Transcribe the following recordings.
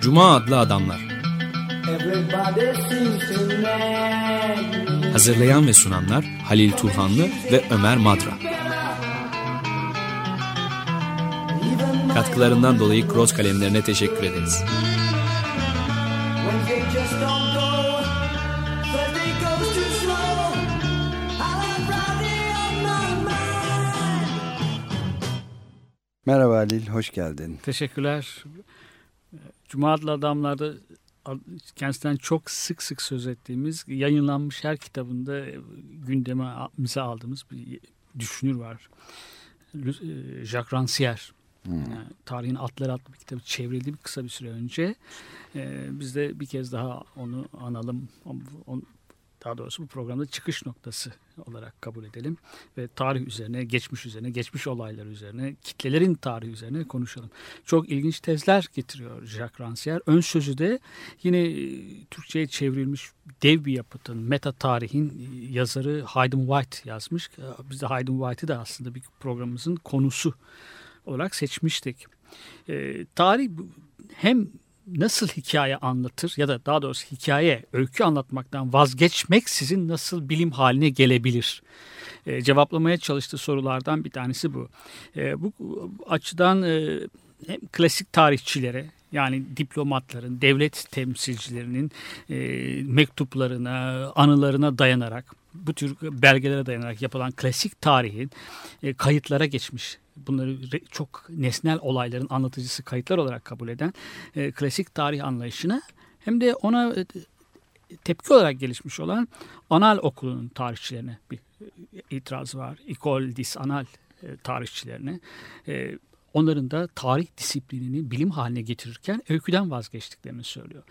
Cuma adlı adamlar. Hazırlayan ve sunanlar Halil Turhanlı ve Ömer Madra. Katkılarından dolayı Cross kalemlerine teşekkür ederiz. Just don't Merhaba Halil, hoş geldin. Teşekkürler. Cuma adlı adamlarda kendisinden çok sık sık söz ettiğimiz yayınlanmış her kitabında gündemimize aldığımız bir düşünür var. E, Jacques Rancière. Yani tarihin Atları adlı bir kitabı çevrildi bir kısa bir süre önce. Ee, biz de bir kez daha onu analım. Daha doğrusu bu programda çıkış noktası olarak kabul edelim. Ve tarih üzerine, geçmiş üzerine, geçmiş olaylar üzerine, kitlelerin tarihi üzerine konuşalım. Çok ilginç tezler getiriyor Jacques Rancière. Ön sözü de yine e, Türkçe'ye çevrilmiş dev bir yapıtın, meta tarihin e, yazarı Hayden White yazmış. E, Biz de Hayden White'ı da aslında bir programımızın konusu olarak seçmiştik. E, tarih hem nasıl hikaye anlatır ya da daha doğrusu hikaye, öykü anlatmaktan vazgeçmek sizin nasıl bilim haline gelebilir? E, cevaplamaya çalıştığı sorulardan bir tanesi bu. E, bu açıdan e, hem klasik tarihçilere yani diplomatların, devlet temsilcilerinin e, mektuplarına, anılarına dayanarak, bu tür belgelere dayanarak yapılan klasik tarihin e, kayıtlara geçmiş, bunları çok nesnel olayların anlatıcısı kayıtlar olarak kabul eden e, klasik tarih anlayışına hem de ona e, tepki olarak gelişmiş olan anal okulunun tarihçilerine bir e, itiraz var. École des Annales e, tarihçilerine. Onların da tarih disiplinini bilim haline getirirken öyküden vazgeçtiklerini söylüyor.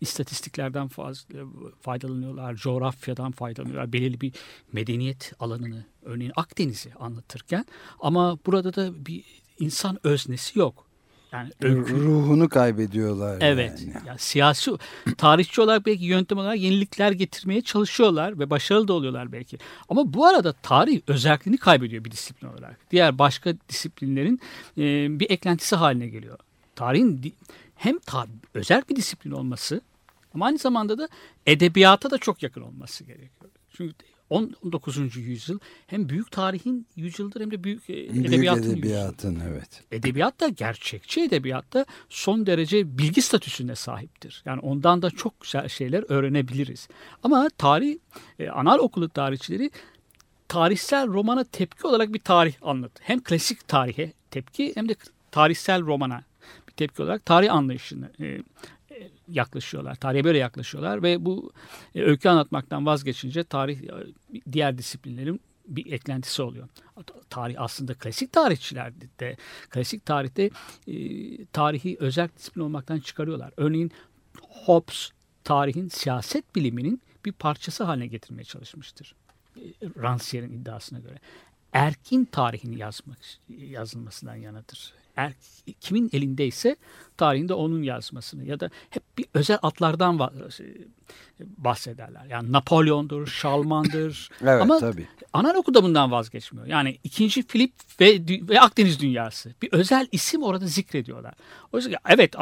İstatistiklerden fazla faydalanıyorlar, coğrafyadan faydalanıyorlar, belirli bir medeniyet alanını, örneğin Akdeniz'i anlatırken ama burada da bir insan öznesi yok. Yani öykü, Ruhunu kaybediyorlar. Evet. yani. Yani siyasi tarihçi olarak belki yöntem olarak yenilikler getirmeye çalışıyorlar ve başarılı da oluyorlar belki. Ama bu arada tarih özelliğini kaybediyor bir disiplin olarak. Diğer başka disiplinlerin e, bir eklentisi haline geliyor. Tarihin hem ta- özel bir disiplin olması ama aynı zamanda da edebiyata da çok yakın olması gerekiyor. Çünkü 19. yüzyıl hem büyük tarihin yüzyıldır hem de büyük, e, Büyük edebiyatın edebiyatın evet. Edebiyat da gerçekçi edebiyat da son derece bilgi statüsüne sahiptir. Yani ondan da çok güzel şeyler öğrenebiliriz. Ama tarih, e, anal okulu tarihçileri tarihsel romana tepki olarak bir tarih anlatır. Hem klasik tarihe tepki hem de tarihsel romana tepki olarak tarih anlayışını e, e, yaklaşıyorlar. Tarihe böyle yaklaşıyorlar ve bu e, öykü anlatmaktan vazgeçince tarih e, diğer disiplinlerin bir eklentisi oluyor. Tarih aslında klasik tarihçilerde de klasik tarihte e, tarihi özel disiplin olmaktan çıkarıyorlar. Örneğin Hobbes tarihin siyaset biliminin bir parçası haline getirmeye çalışmıştır. E, Rancière'in iddiasına göre. Erkin tarihini yazmak yazılmasından yanadır. Er, kimin elindeyse tarihinde onun yazmasını ya da hep bir özel atlardan e, bahsederler. Yani Napolyon'dur, Şalman'dır. Evet Ama tabii. Analogu da bundan vazgeçmiyor. Yani ikinci Filip ve, ve Akdeniz dünyası. Bir özel isim orada zikrediyorlar. Oysa ki evet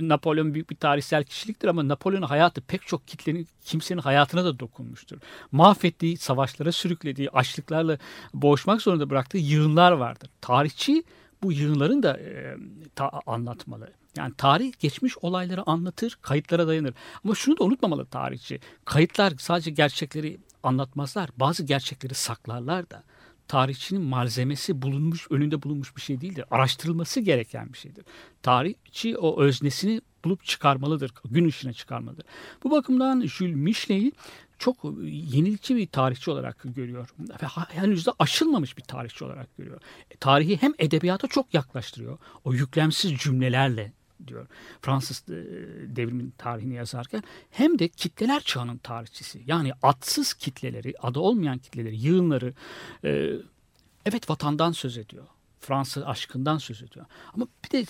Napolyon büyük bir tarihsel kişiliktir ama Napolyon'un hayatı pek çok kitlenin kimsenin hayatına da dokunmuştur. Mahvettiği, savaşlara sürüklediği, açlıklarla boğuşmak zorunda bıraktığı yığınlar vardır. Tarihçi bu yığınların da e, ta- anlatmalı. Yani tarih geçmiş olayları anlatır, kayıtlara dayanır. Ama şunu da unutmamalı tarihçi. Kayıtlar sadece gerçekleri anlatmazlar. Bazı gerçekleri saklarlar da. Tarihçinin malzemesi bulunmuş, önünde bulunmuş bir şey değildir. Araştırılması gereken bir şeydir. Tarihçi o öznesini bulup çıkarmalıdır. Gün ışığına çıkarmalıdır. Bu bakımdan Jules Michelet'i çok yenilikçi bir tarihçi olarak görüyor. Ve henüz de aşılmamış bir tarihçi olarak görüyor. E, Tarihi hem edebiyata çok yaklaştırıyor. O yüklemsiz cümlelerle diyor. Fransız e, devrimin tarihini yazarken hem de kitleler çağının tarihçisi. Yani adsız kitleleri, adı olmayan kitleleri, yığınları e, evet vatandan söz ediyor. Fransız aşkından söz ediyor. Ama bir de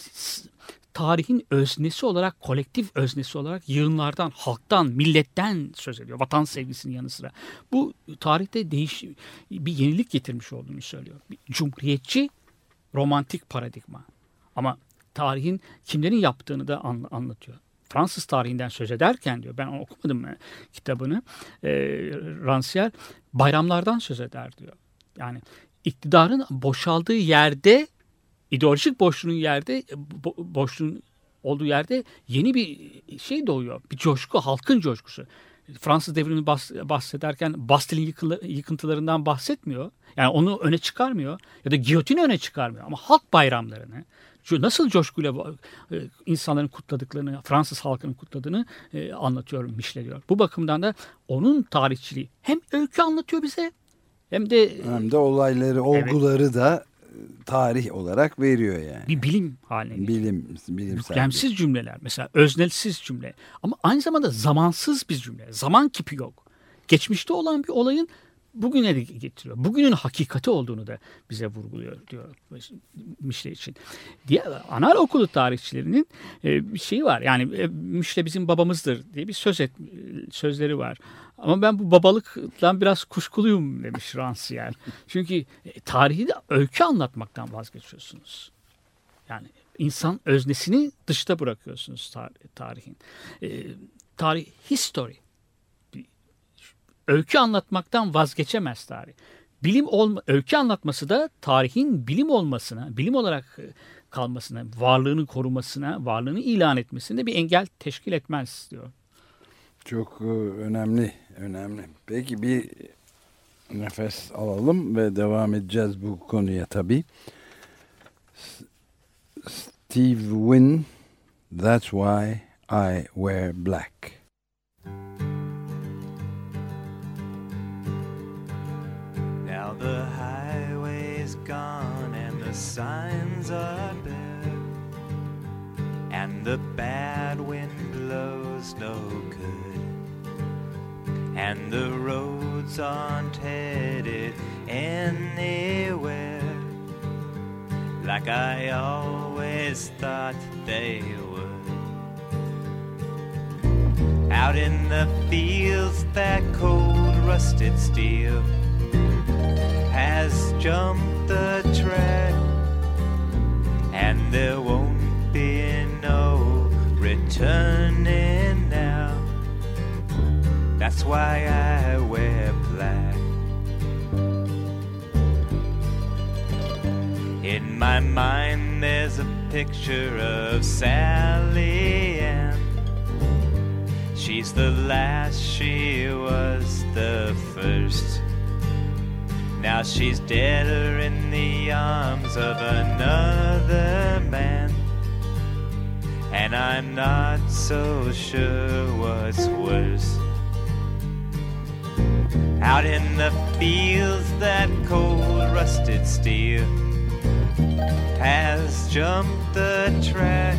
tarihin öznesi olarak, kolektif öznesi olarak yığınlardan, halktan, milletten söz ediyor. Vatan sevgisinin yanı sıra. Bu tarihte değiş bir yenilik getirmiş olduğunu söylüyor. Bir cumhuriyetçi romantik paradigma. Ama tarihin kimlerin yaptığını da anla- anlatıyor. Fransız tarihinden söz ederken diyor ben okumadım mı kitabını e, Rancière bayramlardan söz eder diyor. Yani iktidarın boşaldığı yerde ideolojik boşluğun yerde bo- boşluğun olduğu yerde yeni bir şey doğuyor. Bir coşku, halkın coşkusu. Fransız devrimini bahs- bahsederken Bastille'in yıkılı- yıkıntılarından bahsetmiyor. Yani onu öne çıkarmıyor ya da giyotini öne çıkarmıyor ama halk bayramlarını nasıl coşkuyla e, insanların kutladıklarını, Fransız halkının kutladığını e, anlatıyor, mişleniyor. Bu bakımdan da onun tarihçiliği hem öykü anlatıyor bize hem de Hem de olayları, olguları da e, tarih olarak veriyor yani. bir bilim haline. Bilim, bilimsel. Yüklemsiz cümleler mesela öznelsiz cümle ama aynı zamanda zamansız bir cümle. Zaman kipi yok. Geçmişte olan bir olayın bugüne de getiriyor. Bugünün hakikati olduğunu da bize vurguluyor diyor Mişle için. Diye anaokulu tarihçilerinin e, bir şeyi var. Yani e, Mişle bizim babamızdır diye bir söz et, sözleri var. Ama ben bu babalıktan biraz kuşkuluyum demiş Rancière. Çünkü e, tarihi de öykü anlatmaktan vazgeçiyorsunuz. Yani insan öznesini dışta bırakıyorsunuz tar- tarihin. E, tarih, history. Öykü anlatmaktan vazgeçemez tarih. Bilim olma, öykü anlatması da tarihin bilim olmasına, bilim olarak e, kalmasına, varlığını korumasına, varlığını ilan etmesine bir engel teşkil etmez diyor. Çok e, önemli, önemli. Peki bir nefes alalım ve devam edeceğiz bu konuya tabii. Steve Wynn, That's Why I Wear Black. Signs are bare, and the bad wind blows no good, and the roads aren't headed anywhere. Like I always thought they would. Out in the fields, that cold rusted steel has jumped the track, and there won't be no returning now. That's why I wear black. In my mind, there's a picture of Sally Ann. She's the last, she was the first. Now she's deader in the arms of another man. And I'm not so sure what's worse. Out in the fields, that cold rusted steel has jumped the track,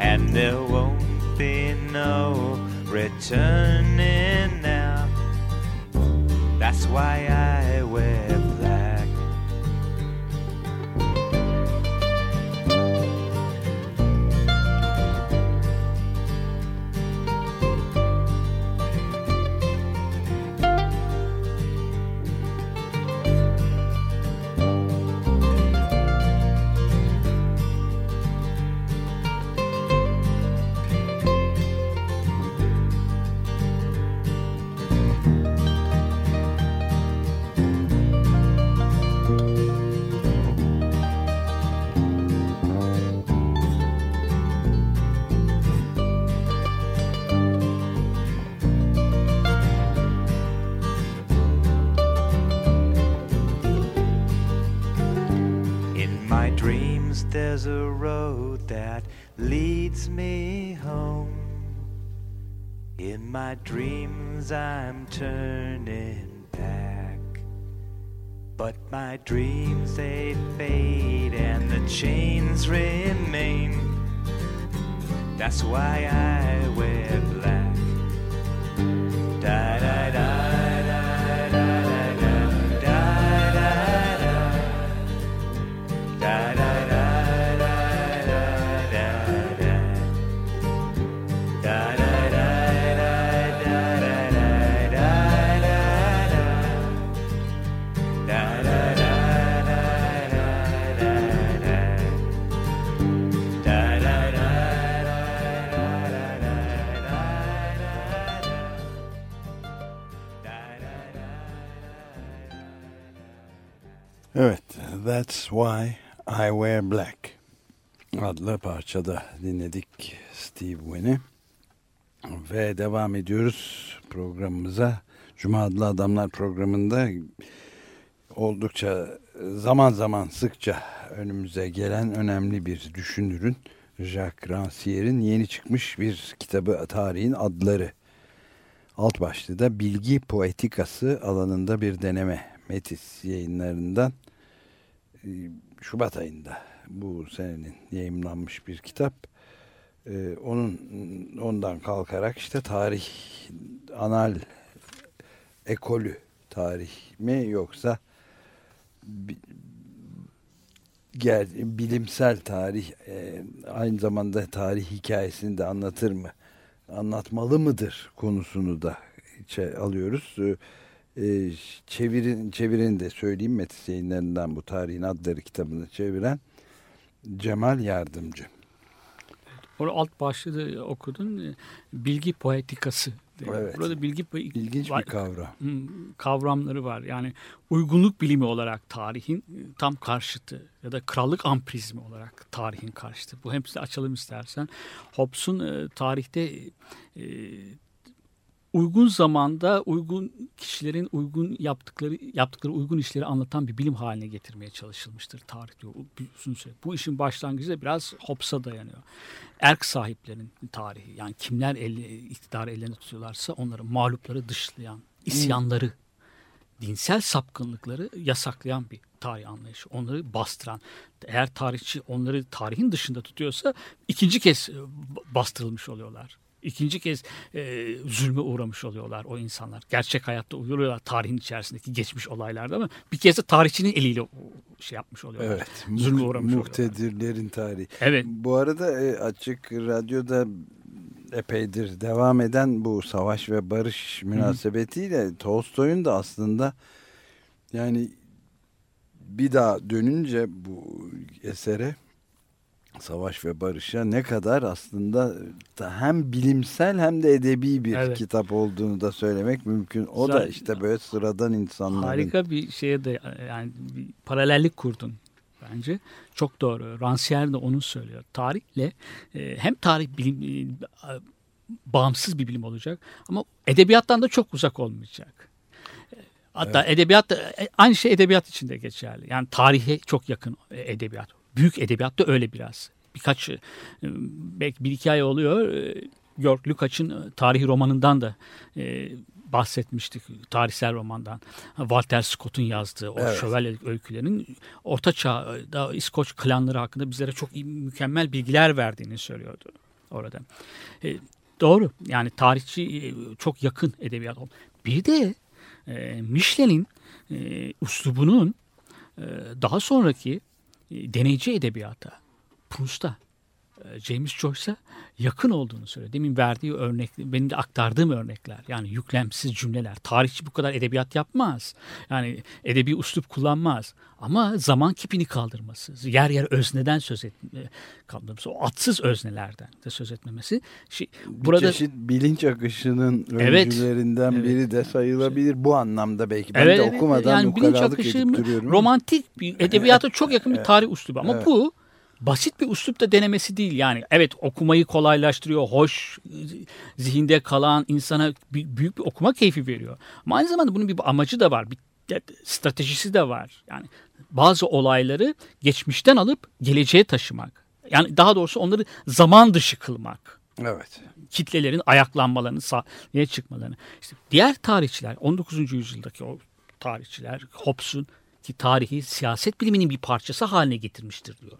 and there won't be no returning. That's why I wear there's a road that leads me home. In my dreams, I'm turning back. But my dreams, they fade and the chains remain. That's why I wear black. That's Why I Wear Black adlı parçada dinledik Steve Winn'i. Ve devam ediyoruz programımıza. Cuma adlı Adamlar programında oldukça zaman zaman sıkça önümüze gelen önemli bir düşünürün Jacques Rancière'in yeni çıkmış bir kitabı Tarihin Adları. Alt başlığı da Bilgi Poetikası alanında bir deneme. Metis yayınlarından Şubat ayında bu senenin yayınlanmış bir kitap. Ee, onun ondan kalkarak işte tarih anal ekolü tarih mi yoksa bilimsel tarih e, aynı zamanda tarih hikayesini de anlatır mı? Anlatmalı mıdır konusunu da içe alıyoruz. Ee, e, çevirin çevirin de söyleyeyim Metis yayınlarından bu tarihin adları kitabını çeviren Cemal Yardımcı. Orada alt başlığı da okudun. Bilgi poetikası. Evet. Burada bilgi İlginç var- bir kavram. Kavramları var. Yani uygunluk bilimi olarak tarihin e, tam karşıtı ya da krallık amprizmi olarak tarihin karşıtı. Bu hepsini açalım istersen. Hobbes'un e, tarihte e, uygun zamanda uygun kişilerin uygun yaptıkları yaptıkları uygun işleri anlatan bir bilim haline getirmeye çalışılmıştır tarih diyor. Bu- işin başlangıcı da biraz Hobbes'a dayanıyor. Erk sahiplerinin tarihi yani kimler elle, iktidarı ellerine tutuyorlarsa onları mağlupları dışlayan, isyanları, dinsel sapkınlıkları yasaklayan bir tarih anlayışı. Onları bastıran. Eğer tarihçi onları tarihin dışında tutuyorsa ikinci kez e, bastırılmış oluyorlar. İkinci kez e, zulme uğramış oluyorlar o insanlar. Gerçek hayatta uyuyorlar tarihin içerisindeki geçmiş olaylarda ama bir kez de tarihçinin eliyle şey yapmış oluyorlar. Evet. Zulme uğramış oluyorlar. Muhtedirlerin tarihi. Evet. Bu arada e, açık radyoda epeydir devam eden bu savaş ve barış münasebetiyle Tolstoy'un da aslında yani bir daha dönünce bu esere Savaş ve Barış'a ne kadar aslında da hem bilimsel hem de edebi bir Evet. kitap olduğunu da söylemek mümkün. O da Zaten- işte böyle sıradan insanların Harika bir şeye de yani bir paralellik kurdun bence. Çok doğru. Rancière de onu söylüyor. Tarihle e, hem tarih bilim e, bağımsız bir bilim olacak ama edebiyattan da çok uzak olmayacak. E, Hatta edebiyat da- e, aynı şey edebiyat için de geçerli. Yani tarihe çok yakın e, edebiyat. Büyük edebiyat da öyle biraz. Birkaç e, belki bir hikaye oluyor. E, Georg Lukács'ın e, tarihi romanından da e, bahsetmiştik. Tarihsel romandan. Walter Scott'un yazdığı o Evet. şövalyelik öykülerinin Orta Çağ'da İskoç klanları hakkında bizlere çok iyi, mükemmel bilgiler verdiğini söylüyordu orada. E, doğru. Yani tarihçi çok yakın edebiyat. Bir de e, Michelin'in e, üslubunun e, daha sonraki deneyci edebiyata, Proust'a, James Joyce'a yakın olduğunu söylüyor. Demin verdiği örnek, benim de aktardığım örnekler. Yani yüklemsiz cümleler. Tarihçi bu kadar edebiyat yapmaz. Yani edebi üslup kullanmaz. Ama zaman kipini kaldırması, yer yer özneden söz etme, kaldırması, o atsız öznelerden de söz etmemesi. Şey, bir burada çeşit bilinç akışının Evet. öncülerinden Evet. biri de sayılabilir bu anlamda belki. Ben Evet, de evet. okumadan yani bilinç akışı edip duruyorum. romantik bir edebiyata çok yakın bir tarih üslubu ama Evet. bu basit bir üslup da denemesi değil yani. Evet okumayı kolaylaştırıyor, hoş zihinde kalan insana büyük bir okuma keyfi veriyor. Ama aynı zamanda bunun bir amacı da var, bir stratejisi de var. Yani bazı olayları geçmişten alıp geleceğe taşımak. Yani daha doğrusu onları zaman dışı kılmak Evet. kitlelerin ayaklanmalarını, sahneye çıkmalarını. İşte diğer tarihçiler, 19. yüzyıldaki o tarihçiler, Hobbes'un ki tarihi siyaset biliminin bir parçası haline getirmiştir diyor.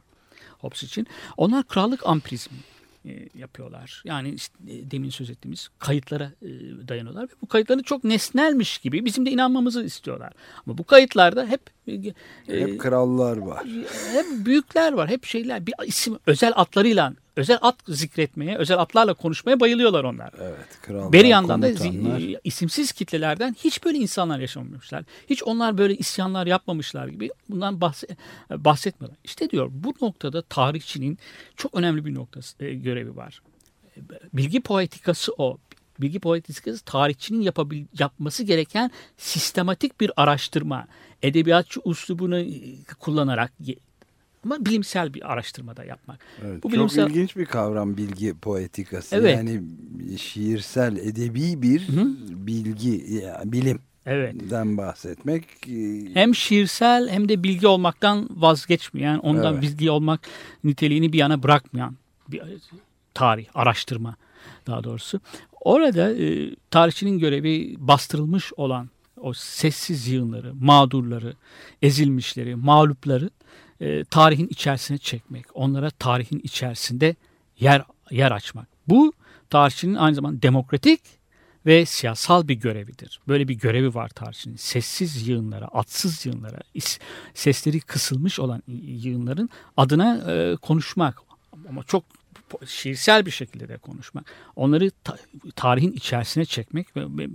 Hobbes için. Onlar krallık amprizmi e, yapıyorlar. Yani işte, e, demin söz ettiğimiz kayıtlara e, dayanıyorlar ve bu kayıtları çok nesnelmiş gibi bizim de inanmamızı istiyorlar. Ama bu kayıtlarda hep e, Hep krallar var. hep büyükler var, hep şeyler, bir isim özel atlarıyla, özel at zikretmeye, özel atlarla konuşmaya bayılıyorlar onlar. Evet. Krallar, Bir yandan da zi- isimsiz kitlelerden hiç böyle insanlar yaşamamışlar. Hiç onlar böyle isyanlar yapmamışlar gibi bundan bahse- bahsetmiyorlar. İşte diyor bu noktada tarihçinin çok önemli bir noktası e, görevi var. Bilgi poetikası o. bilgi politikası tarihçinin yapabil, yapması gereken sistematik bir araştırma. Edebiyatçı üslubunu e, kullanarak ama bilimsel bir araştırmada yapmak. Evet, Bu çok bilimsel- ilginç bir kavram bilgi poetikası. Evet. Yani şiirsel, edebi bir Hı. bilgi, yani bilimden Evet. bahsetmek. e, Hem şiirsel hem de bilgi olmaktan vazgeçmeyen, ondan Evet. bilgi olmak niteliğini bir yana bırakmayan bir tarih, araştırma daha doğrusu. Orada e, tarihçinin görevi bastırılmış olan o sessiz yığınları, mağdurları, ezilmişleri, mağlupları e, tarihin içerisine çekmek. Onlara tarihin içerisinde yer yer açmak. Bu tarihçinin aynı zamanda demokratik ve siyasal bir görevidir. Böyle bir görevi var tarihçinin. Sessiz yığınlara, atsız yığınlara, sesleri kısılmış olan yığınların adına e, konuşmak. Ama çok şiirsel bir şekilde de konuşmak. Onları ta- tarihin içerisine çekmek ve, ve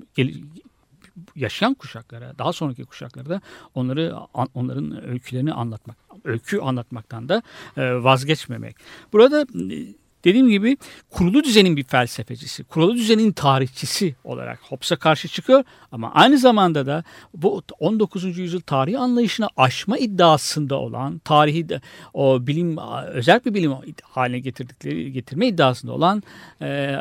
yaşayan kuşaklara, daha sonraki kuşaklara da onları onların öykülerini anlatmak, öykü anlatmaktan da e, vazgeçmemek. Burada e, dediğim gibi kurulu düzenin bir felsefecisi, kurulu düzenin tarihçisi olarak Hobbes'a karşı çıkıyor ama aynı zamanda da bu 19. yüzyıl tarihi anlayışına aşma iddiasında olan, tarihi de o bilim özel bir bilim haline getirdikleri getirme iddiasında olan e,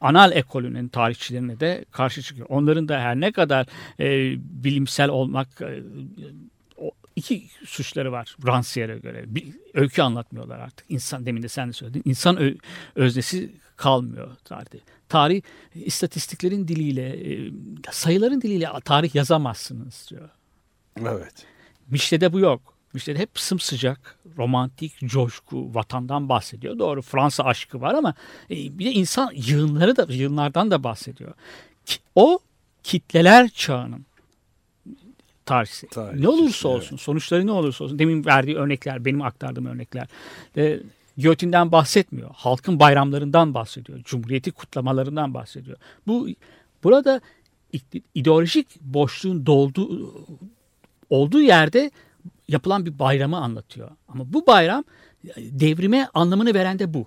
anal ekolünün tarihçilerine de karşı çıkıyor. Onların da her ne kadar e, bilimsel olmak e, iki suçları var Rancière'e göre. Bir, öykü anlatmıyorlar artık. İnsan demin de sen de söyledin. İnsan ö- öznesi kalmıyor tarihte. Tarih istatistiklerin diliyle, e, sayıların diliyle tarih yazamazsınız diyor. Evet. Mişle'de bu yok. Mişle'de hep sımsıcak, romantik, coşku, vatandan bahsediyor. Doğru Fransa aşkı var ama e, bir de insan yığınları da yığınlardan da bahsediyor. O kitleler çağının tarihçisi. Tarihçisi, ne olursa evet. olsun, sonuçları ne olursa olsun. Demin verdiği örnekler, benim aktardığım örnekler. E, Giyotinden bahsetmiyor. Halkın bayramlarından bahsediyor. Cumhuriyeti kutlamalarından bahsediyor. Bu burada ideolojik boşluğun dolduğu olduğu yerde yapılan bir bayramı anlatıyor. Ama bu bayram devrime anlamını veren de bu.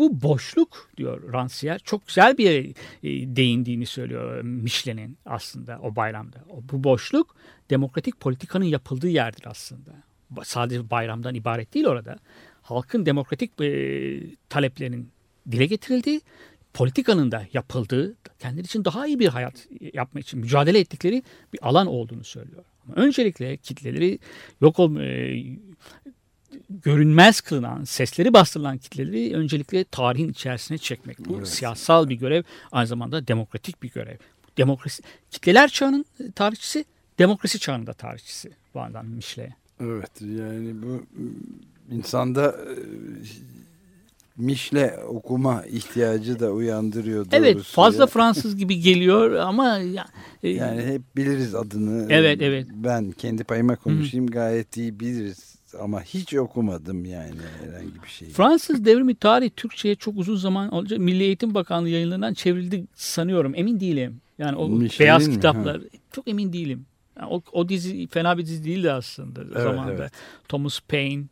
Bu boşluk diyor Rancière çok güzel bir e, değindiğini söylüyor Michelin'in aslında o bayramda. Bu boşluk demokratik politikanın yapıldığı yerdir aslında. Sadece bayramdan ibaret değil orada. Halkın demokratik e, taleplerinin dile getirildiği, politikanın da yapıldığı, kendileri için daha iyi bir hayat yapmak için mücadele ettikleri bir alan olduğunu söylüyor. Öncelikle kitleleri yok e, görünmez kılınan, sesleri bastırılan kitleleri öncelikle tarihin içerisine çekmek. Bu Evet. siyasal bir görev, aynı zamanda demokratik bir görev. Demokrasi, kitleler çağının e, tarihçisi, demokrasi çağının da tarihçisi bu anlamda Michelet. Evet yani bu m, insanda e, Mişle okuma ihtiyacı da uyandırıyor Evet doğrusu fazla ya. Fransız gibi geliyor ama ya, e, Yani hep biliriz adını. Evet, evet. Ben kendi payıma konuşayım gayet iyi biliriz. Ama hiç okumadım yani herhangi bir şey. Fransız devrimi tarihi Türkçe'ye çok uzun zaman olacak. Milli Eğitim Bakanlığı yayınlarından çevrildi sanıyorum. Emin değilim. Yani o Michelin beyaz mi? kitaplar çok emin değilim. Yani o, o dizi fena bir dizi değildi aslında Evet, zamanda. evet. Thomas Paine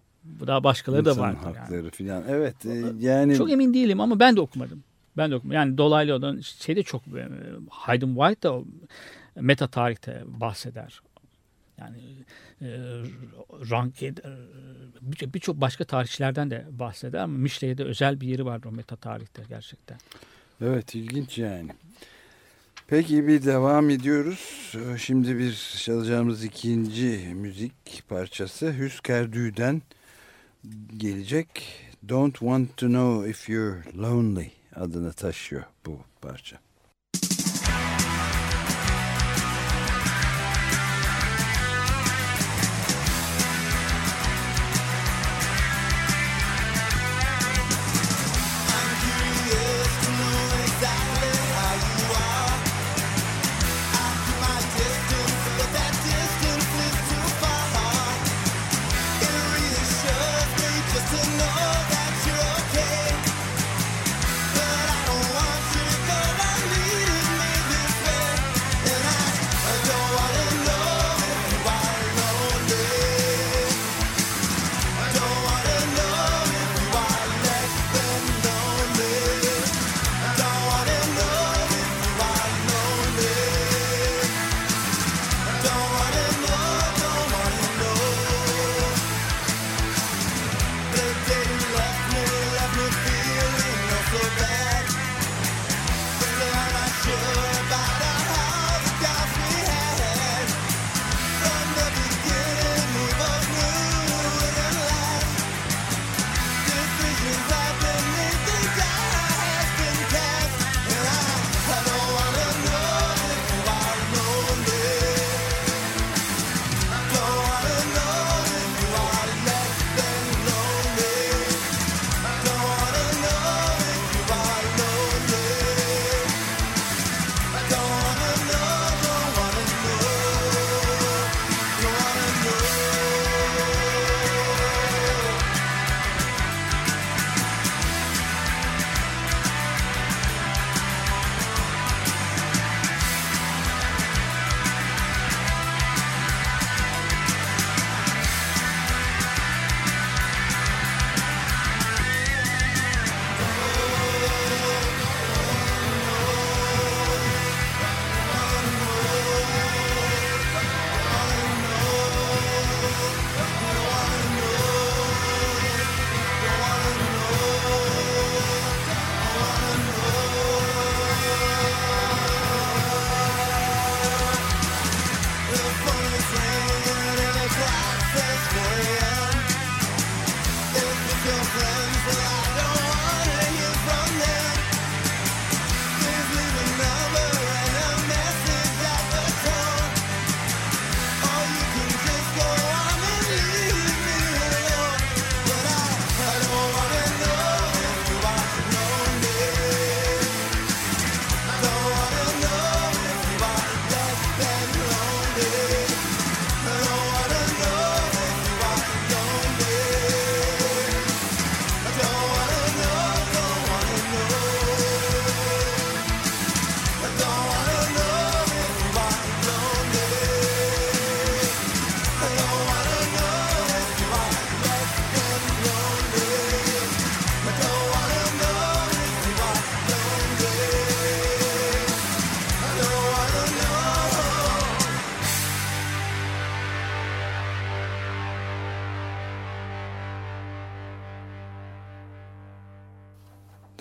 daha başkaları da İnsan vardı. Yani. hakları filan. Evet e, yani Çok emin değilim ama ben de okumadım. Ben de okumadım. Yani dolaylı olan şey de çok e, Hayden White da meta tarihte bahseder. Yani e, Ranke birçok birçok başka tarihçilerden de bahseder ama Michelet'e de özel bir yeri vardır o meta tarihte gerçekten. Evet ilginç yani. Peki bir devam ediyoruz. Ee, Şimdi bir çalacağımız ikinci müzik parçası Hüskerdü'den gelecek. Don't Want To Know If You're Lonely adını taşıyor bu parça.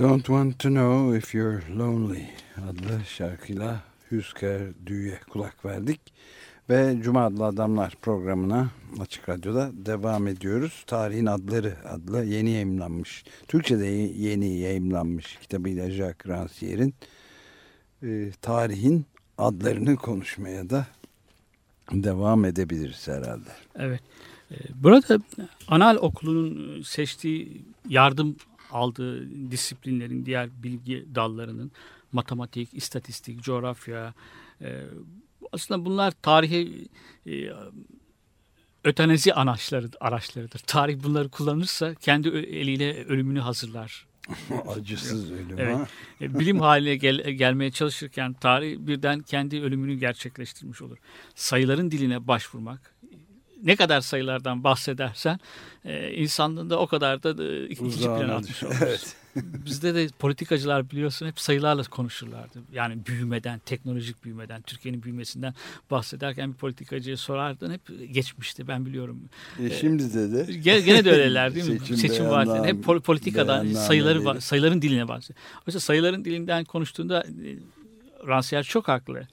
Don't Want to Know If You're Lonely adlı şarkıyla Hüsker Düğü'ye kulak verdik. Ve Cuma adlı adamlar programına Açık Radyo'da devam ediyoruz. Tarihin Adları adlı yeni yayımlanmış, Türkçe'de yeni yayımlanmış kitabıyla Jacques Rancière'in e, tarihin adlarını konuşmaya da devam edebiliriz herhalde. Evet. Ee, Burada Anal Okulu'nun seçtiği yardım aldığı disiplinlerin diğer bilgi dallarının matematik, istatistik, coğrafya e, aslında bunlar tarihi e, ötenezi araçları, araçlarıdır. Tarih bunları kullanırsa kendi eliyle ölümünü hazırlar. Acısız ölüm Evet. ha. E, bilim haline gel- gelmeye çalışırken tarih birden kendi ölümünü gerçekleştirmiş olur. Sayıların diline başvurmak, ne kadar sayılardan bahsedersen e, insanlığında o kadar da e, ikinci plana atmış oluruz. Evet. Bizde de politikacılar biliyorsun hep sayılarla konuşurlardı. Yani büyümeden, teknolojik büyümeden, Türkiye'nin büyümesinden bahsederken bir politikacıya sorardın hep geçmişti ben biliyorum. E, şimdi de de Gene, gene de öyleler değil mi? Seçim Seçim, vaatleri hep pol- politikadan sayıları sayıların diline bahsediyor. Oysa sayıların dilinden konuştuğunda e, Rancière çok haklı.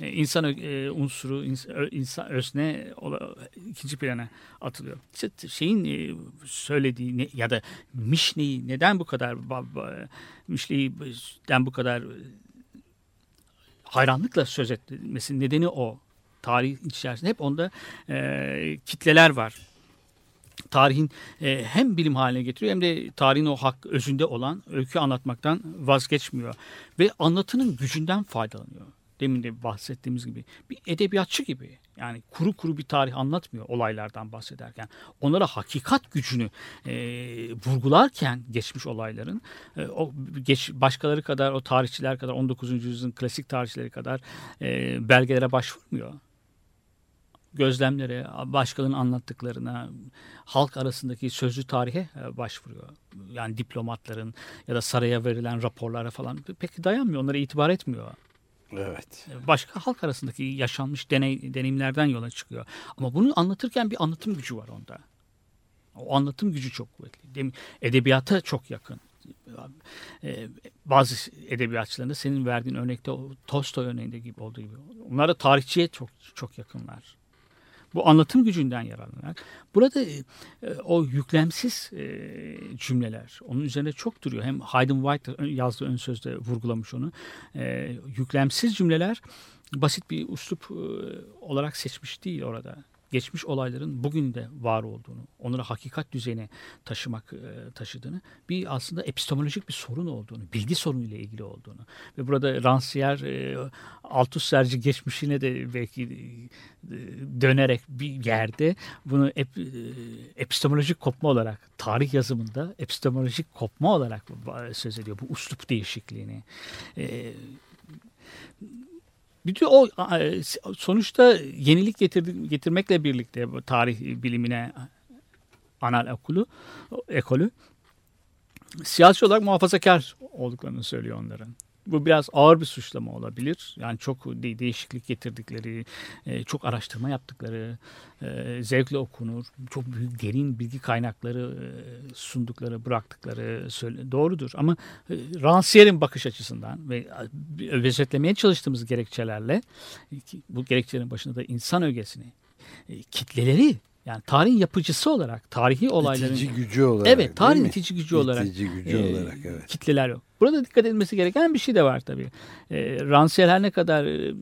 E, İnsan e, unsuru, insan özne ikinci plana atılıyor. İşte şeyin e, söylediği ya da Mişne'yi neden bu kadar Mişne'den bu kadar hayranlıkla söz etmesinin nedeni o. Tarih içerisinde hep onda kitleler var tarihin hem bilim haline getiriyor hem de tarihin o hak özünde olan öykü anlatmaktan vazgeçmiyor. Ve anlatının gücünden faydalanıyor. Demin de bahsettiğimiz gibi bir edebiyatçı gibi yani kuru kuru bir tarih anlatmıyor olaylardan bahsederken. Onlara hakikat gücünü e, vurgularken geçmiş olayların e, o geç, başkaları kadar o tarihçiler kadar 19. yüzyılın klasik tarihçileri kadar e, belgelere başvurmuyor gözlemlere, başkalarının anlattıklarına, halk arasındaki sözlü tarihe e, başvuruyor. Yani diplomatların ya da saraya verilen raporlara falan pek dayanmıyor. Onlara itibar etmiyor. Evet. Başka halk arasındaki yaşanmış deney, deneyimlerden yola çıkıyor. Ama bunu anlatırken bir anlatım gücü var onda. O anlatım gücü çok kuvvetli. Edebiyata çok yakın. Ee, bazı edebiyatçıların da senin verdiğin örnekte Tolstoy örneğinde gibi olduğu gibi. Onlar da tarihçiye çok çok yakınlar. Bu anlatım gücünden yararlanarak. Burada e, o yüklemsiz e, cümleler onun üzerine çok duruyor. Hem Hayden White yazdığı ön sözde vurgulamış onu. E, yüklemsiz cümleler basit bir uslup e, olarak seçmiş değil orada. Geçmiş olayların bugün de var olduğunu, onları hakikat düzeyine taşımak e, taşıdığını, bir aslında epistemolojik bir sorun olduğunu, bilgi sorunuyla ilgili olduğunu ve burada Rancière e, Althusser'ci geçmişine de belki e, dönerek bir yerde bunu ep, epistemolojik kopma olarak tarih yazımında epistemolojik kopma olarak söz ediyor bu uslup değişikliğini. Bütün o e, sonuçta yenilik getirdi, getirmekle birlikte tarih bilimine anal okulu ekolü siyasi olarak muhafazakar olduklarını söylüyor onların. Bu biraz ağır bir suçlama olabilir. Yani çok de- değişiklik getirdikleri, e, çok araştırma yaptıkları, e, zevkle okunur, çok büyük derin bilgi kaynakları e, sundukları, bıraktıkları söyle, doğrudur. Ama e, Rancière'in bakış açısından ve özetlemeye çalıştığımız gerekçelerle bu gerekçelerin başında da insan ögesini, e, kitleleri yani tarihin yapıcısı olarak, tarihi olayların İtici gücü olarak. Evet, tarihin itici gücü olarak. İtici gücü e, olarak evet. Kitleler yok. Burada dikkat edilmesi gereken bir şey de var tabii. E, Rancière her ne kadar e,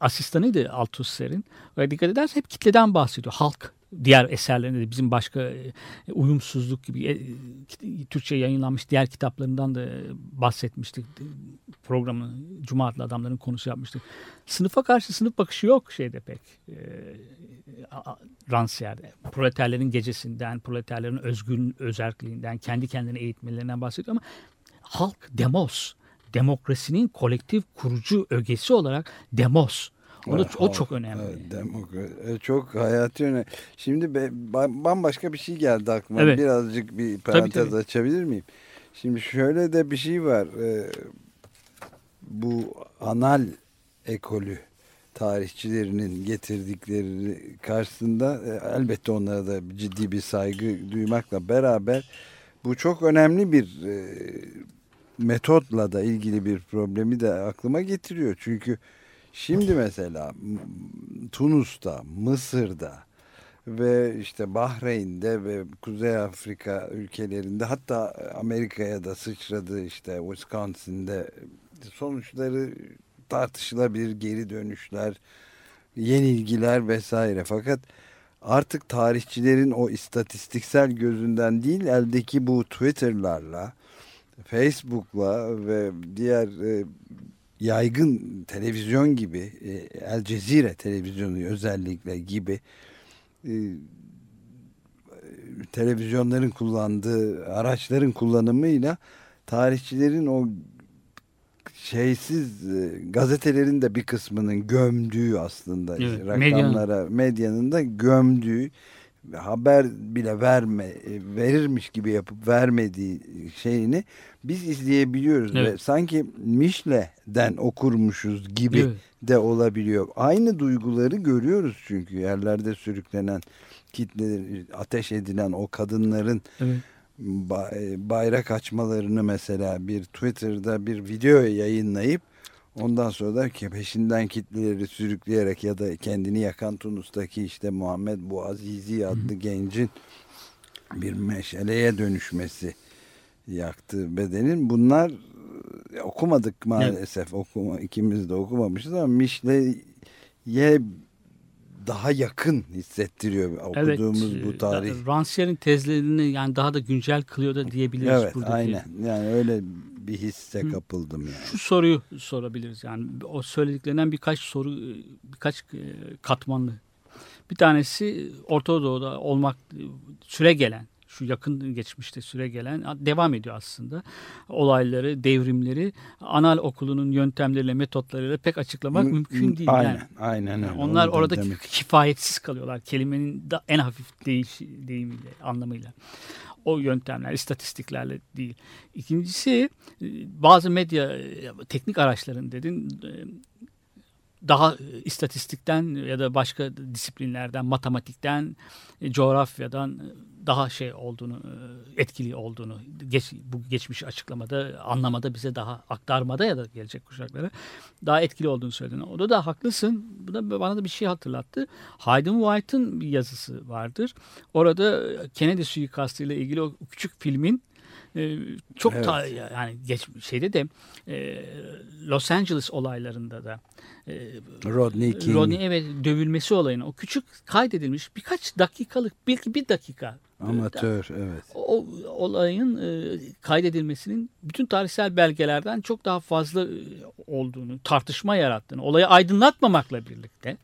asistanıydı Althusser'in. Ve dikkat edersen hep kitleden bahsediyor. Halk diğer eserlerinde de bizim başka e, uyumsuzluk gibi e, Türkçe yayınlanmış diğer kitaplarından da bahsetmiştik. Programı Cuma adlı adamların konusu yapmıştık. Sınıfa karşı sınıf bakışı yok şeyde pek. E, Rancière'de. Proleterlerin gecesinden, proleterlerin özgün özerkliğinden, kendi kendine eğitmelerinden bahsediyor ama halk demos, demokrasinin kolektif kurucu ögesi olarak demos. O, da, o çok önemli. Evet, demokra- e, çok hayati önemli. Şimdi be- ba- bambaşka bir şey geldi aklıma. Evet. Birazcık bir parantez tabii. açabilir miyim? Şimdi şöyle de bir şey var. Ee, bu anal ekolü tarihçilerinin getirdikleri karşısında e, elbette onlara da ciddi bir saygı duymakla beraber Bu çok önemli bir e, metotla da ilgili bir problemi de aklıma getiriyor. Çünkü şimdi mesela Tunus'ta, Mısır'da ve işte Bahreyn'de ve Kuzey Afrika ülkelerinde hatta Amerika'ya da sıçradı işte Wisconsin'de sonuçları tartışılabilir geri dönüşler, yenilgiler vesaire. Fakat artık tarihçilerin o istatistiksel gözünden değil eldeki bu Twitter'larla, Facebook'la ve diğer e, yaygın televizyon gibi e, El Cezire televizyonu özellikle gibi e, televizyonların kullandığı araçların kullanımıyla tarihçilerin o şeysiz e, gazetelerin de bir kısmının gömdüğü aslında Evet, rakamlara medyanın da gömdüğü haber bile verme e, verirmiş gibi yapıp vermediği şeyini biz izleyebiliyoruz ve Evet. sanki Mişle'den okurmuşuz gibi Evet. de olabiliyor. Aynı duyguları görüyoruz çünkü yerlerde sürüklenen kitleleri ateş edilen o kadınların Evet. E, bayrak açmalarını mesela bir Twitter'da bir video yayınlayıp ondan sonra da peşinden kitleleri sürükleyerek ya da kendini yakan Tunus'taki işte Muhammed Buazizi adlı gencin bir meşaleye dönüşmesi yaktı bedenin. Bunlar e, okumadık maalesef. Okuma, ikimiz de okumamışız ama Mişle'ye daha yakın hissettiriyor okuduğumuz evet, bu tarih. e, Rancière'in tezlerini yani daha da güncel kılıyor da diyebiliriz Evet buradaki. aynen. Yani öyle bir hisse Hı. kapıldım yani. Şu soruyu sorabiliriz yani o söylediklerinden birkaç soru e, birkaç e, katmanlı. Bir tanesi Orta Doğu'da olmak süre gelen şu yakın geçmişte süre gelen devam ediyor aslında. Olayları, devrimleri anal okulunun yöntemleriyle, metotlarıyla pek açıklamak Hı, mümkün değil. Aynen, Yani aynen öyle. onlar Onu da orada demek- kifayetsiz kalıyorlar. Kelimenin en hafif değiş, deyimiyle, anlamıyla. O yöntemler, istatistiklerle değil. İkincisi e, bazı medya e, teknik araçların dedin e, daha istatistikten ya da başka disiplinlerden, matematikten, coğrafyadan daha şey olduğunu, e, etkili olduğunu geç, bu geçmiş açıklamada, anlamada bize daha aktarmada ya da gelecek kuşaklara daha etkili olduğunu söyledin. Orada da haklısın. Bu da bana da bir şey hatırlattı. Hayden White'ın bir yazısı vardır. Orada Kennedy suikastıyla ilgili o küçük filmin e, çok Evet. ta, yani geç şeyde de e, Los Angeles olaylarında da e, Rodney King. Rodney evet dövülmesi olayını o küçük kaydedilmiş birkaç dakikalık belki bir dakika Amatör evet. o olayın e, kaydedilmesinin bütün tarihsel belgelerden çok daha fazla e, olduğunu, tartışma yarattığını, olayı aydınlatmamakla birlikte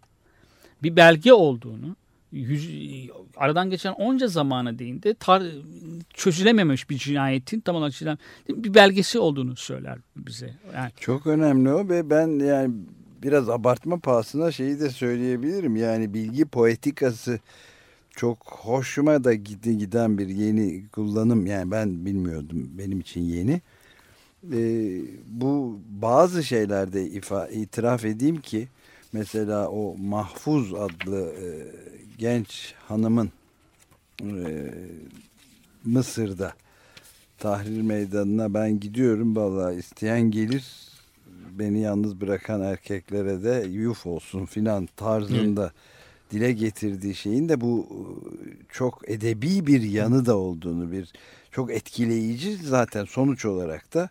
bir belge olduğunu, yüz, aradan geçen onca zamana değin de tar- çözülememiş bir cinayetin tam olarak çözülen bir belgesi olduğunu söyler bize. Yani Çok önemli o ve ben yani biraz abartma pahasına şeyi de söyleyebilirim. Yani bilgi poetikası çok hoşuma da gidi giden bir yeni kullanım. Yani ben bilmiyordum. Benim için yeni. Ee, bu bazı şeylerde ifa, itiraf edeyim ki mesela o Mahfuz adlı e, genç hanımın e, Mısır'da Tahrir Meydanı'na ben gidiyorum vallahi isteyen gelir beni yalnız bırakan erkeklere de yuf olsun filan tarzında dile getirdiği şeyin de bu e, çok edebi bir yanı da olduğunu bir çok etkileyici zaten sonuç olarak da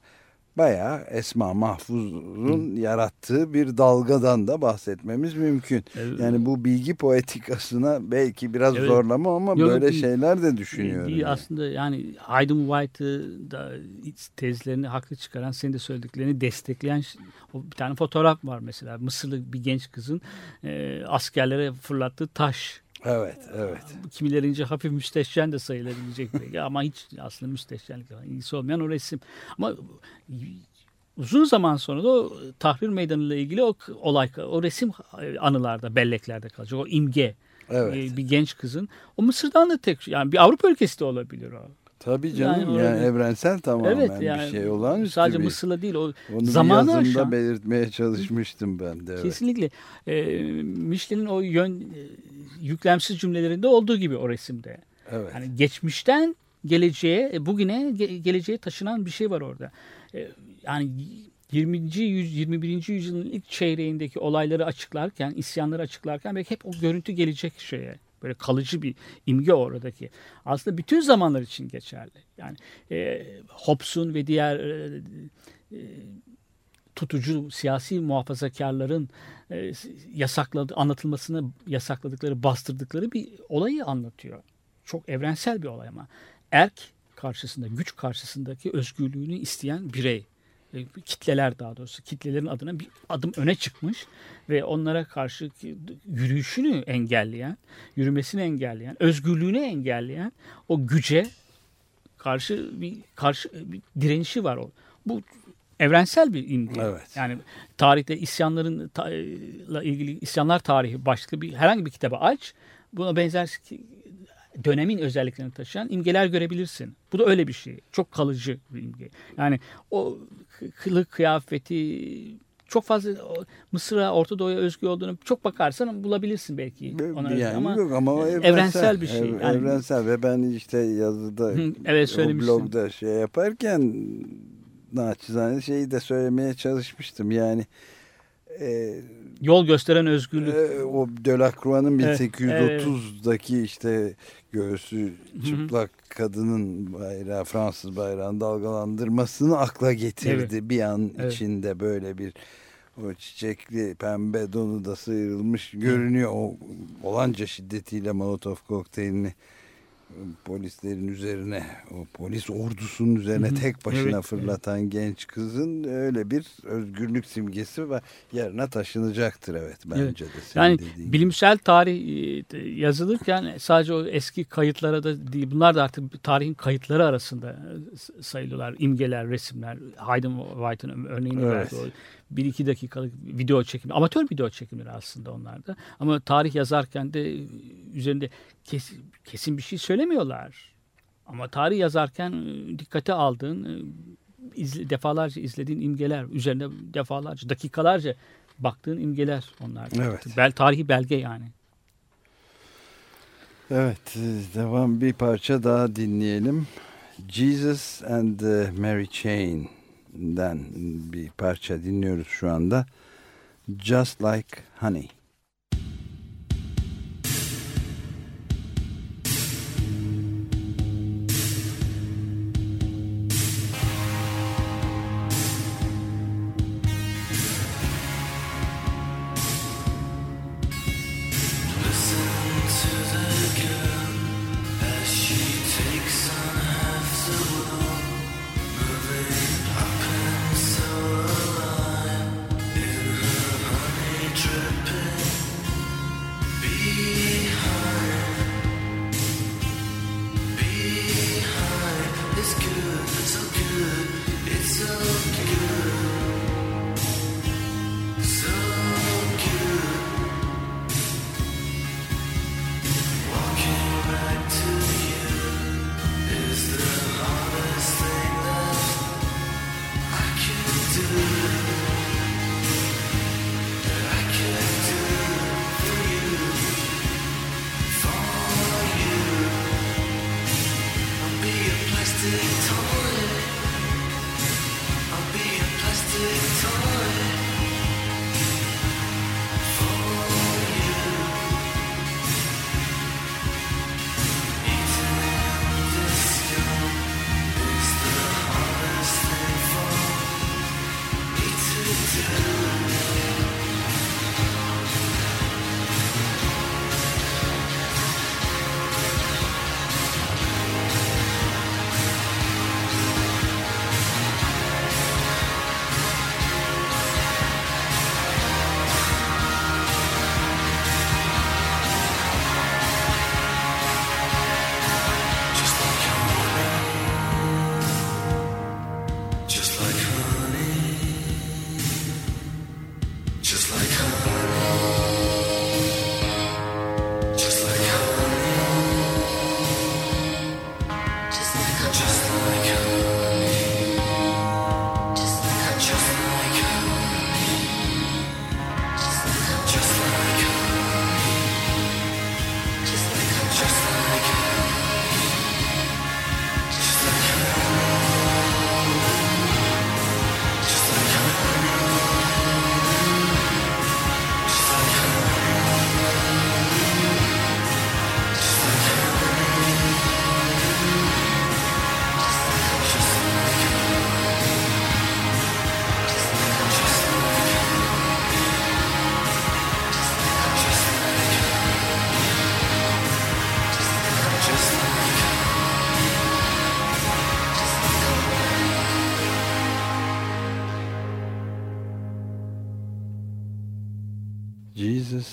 bayağı Esma Mahfuz'un yarattığı bir dalgadan da bahsetmemiz mümkün. Evet. Yani bu bilgi poetikasına belki biraz Evet. zorlama ama Yok, böyle değil. şeyler de düşünüyorum. değil yani. aslında yani Aydın White'ı da tezlerini haklı çıkaran senin de söylediklerini destekleyen o bir tane fotoğraf var mesela Mısırlı bir genç kızın e, askerlere fırlattığı taş Evet, evet. kimilerince hafif müstehcen de sayılabilecek belki ama hiç aslında müstehcenlikle falan ilgisi olmayan o resim. Ama uzun zaman sonra da o tahrir meydanıyla ilgili o olay, o resim anılarda, belleklerde kalacak. O imge. Evet. e, Bir genç kızın. O Mısır'dan da tek, yani bir Avrupa ülkesi de olabilir o. Tabii canım Yani yani, evrensel tamamen evet yani bir şey olağanüstü sadece bir. Mısır'la değil o Onu zamanı bir yazımda aşan- belirtmeye çalışmıştım ben de. Evet. kesinlikle e, Michelin'in o yön e, yüklemsiz cümlelerinde olduğu gibi o resimde. evet. Yani geçmişten geleceğe, e, bugüne, ge- geleceğe taşınan bir şey var orada. E, Yani 20. yüz 21. yüzyılın ilk çeyreğindeki olayları açıklarken, isyanları açıklarken belki hep o görüntü gelecek şeye. Böyle kalıcı bir imge oradaki. Aslında bütün zamanlar için geçerli. Yani e, Hobbes'un ve diğer e, e, tutucu siyasi muhafazakarların e, yasakladı, anlatılmasını yasakladıkları, bastırdıkları bir olayı anlatıyor. Çok evrensel bir olay ama. Erk karşısında, güç karşısındaki özgürlüğünü isteyen birey, e, kitleler daha doğrusu, kitlelerin adına bir adım öne çıkmış ve onlara karşı yürüyüşünü engelleyen, yürümesini engelleyen, özgürlüğünü engelleyen o güce karşı bir karşı bir direnişi var o. Bu evrensel bir imge. Evet. Yani tarihte isyanların ta- la ilgili isyanlar tarihi başka bir herhangi bir kitaba aç. Buna benzer dönemin özelliklerini taşıyan imgeler görebilirsin. Bu da öyle bir şey. Çok kalıcı bir imge. Yani o kı- kılık kıyafeti çok fazla Mısır'a, Orta Doğu'ya özgü olduğunu çok bakarsan bulabilirsin belki. Ona yani ama yok ama o evrensel, evrensel bir şey. Ev- Yani- evrensel ve ben işte yazıda evet, o blogda şey yaparken naçizane şeyi de söylemeye çalışmıştım. Yani e, yol gösteren özgürlük. e, o Delacroix'ın Evet, 1830'daki işte göğsü çıplak kadının bayrağı Fransız bayrağını dalgalandırmasını akla getirdi. Bir an Evet. içinde böyle bir o çiçekli pembe donu da sıyrılmış görünüyor. O olanca şiddetiyle Molotov kokteylini polislerin üzerine o polis ordusunun üzerine Hı hı. tek başına Evet, fırlatan genç kızın öyle bir özgürlük simgesi ve yerine taşınacaktır evet bence de senin Yani dediğin bilimsel tarih e, yazılırken sadece o eski kayıtlara da değil bunlar da artık tarihin kayıtları arasında e, sayılıyorlar. İmgeler, resimler. Hayden White'ın örneğini Evet. verdi. Bir iki dakikalık video çekimi. Amatör video çekimleri aslında onlar da. Ama tarih yazarken de üzerinde kesin, kesin bir şey söylemiyorlar. Ama tarih yazarken e, dikkate aldığın e, izle- defalarca izlediğin imgeler, üzerine defalarca, dakikalarca baktığın imgeler onlar. Evet. Bel, tarihi belge yani. Evet, e, devam bir parça daha dinleyelim. Jesus and Mary Chain'den bir parça dinliyoruz şu anda. Just Like Honey.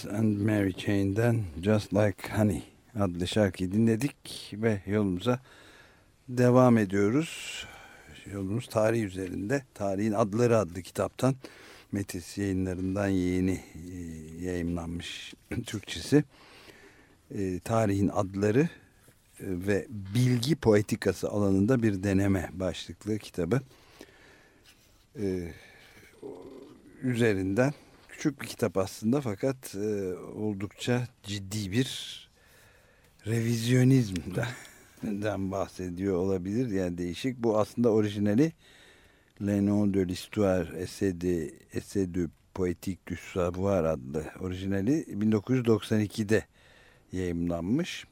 And Mary Chain'den Just Like Honey adlı şarkıyı dinledik ve yolumuza devam ediyoruz. Yolumuz tarih üzerinde. Tarihin Adları adlı kitaptan Metis yayınlarından yeni e, yayımlanmış Türkçesi. E, tarihin Adları e, ve Bilgi Poetikası alanında bir deneme başlıklı kitabı. E, üzerinden küçük bir kitap aslında fakat e, oldukça ciddi bir revizyonizmden bahsediyor olabilir. Yani değişik. Bu aslında orijinali Le nom de l'histoire essai essai de poétique du savoir adlı orijinali 1992'de yayımlanmış.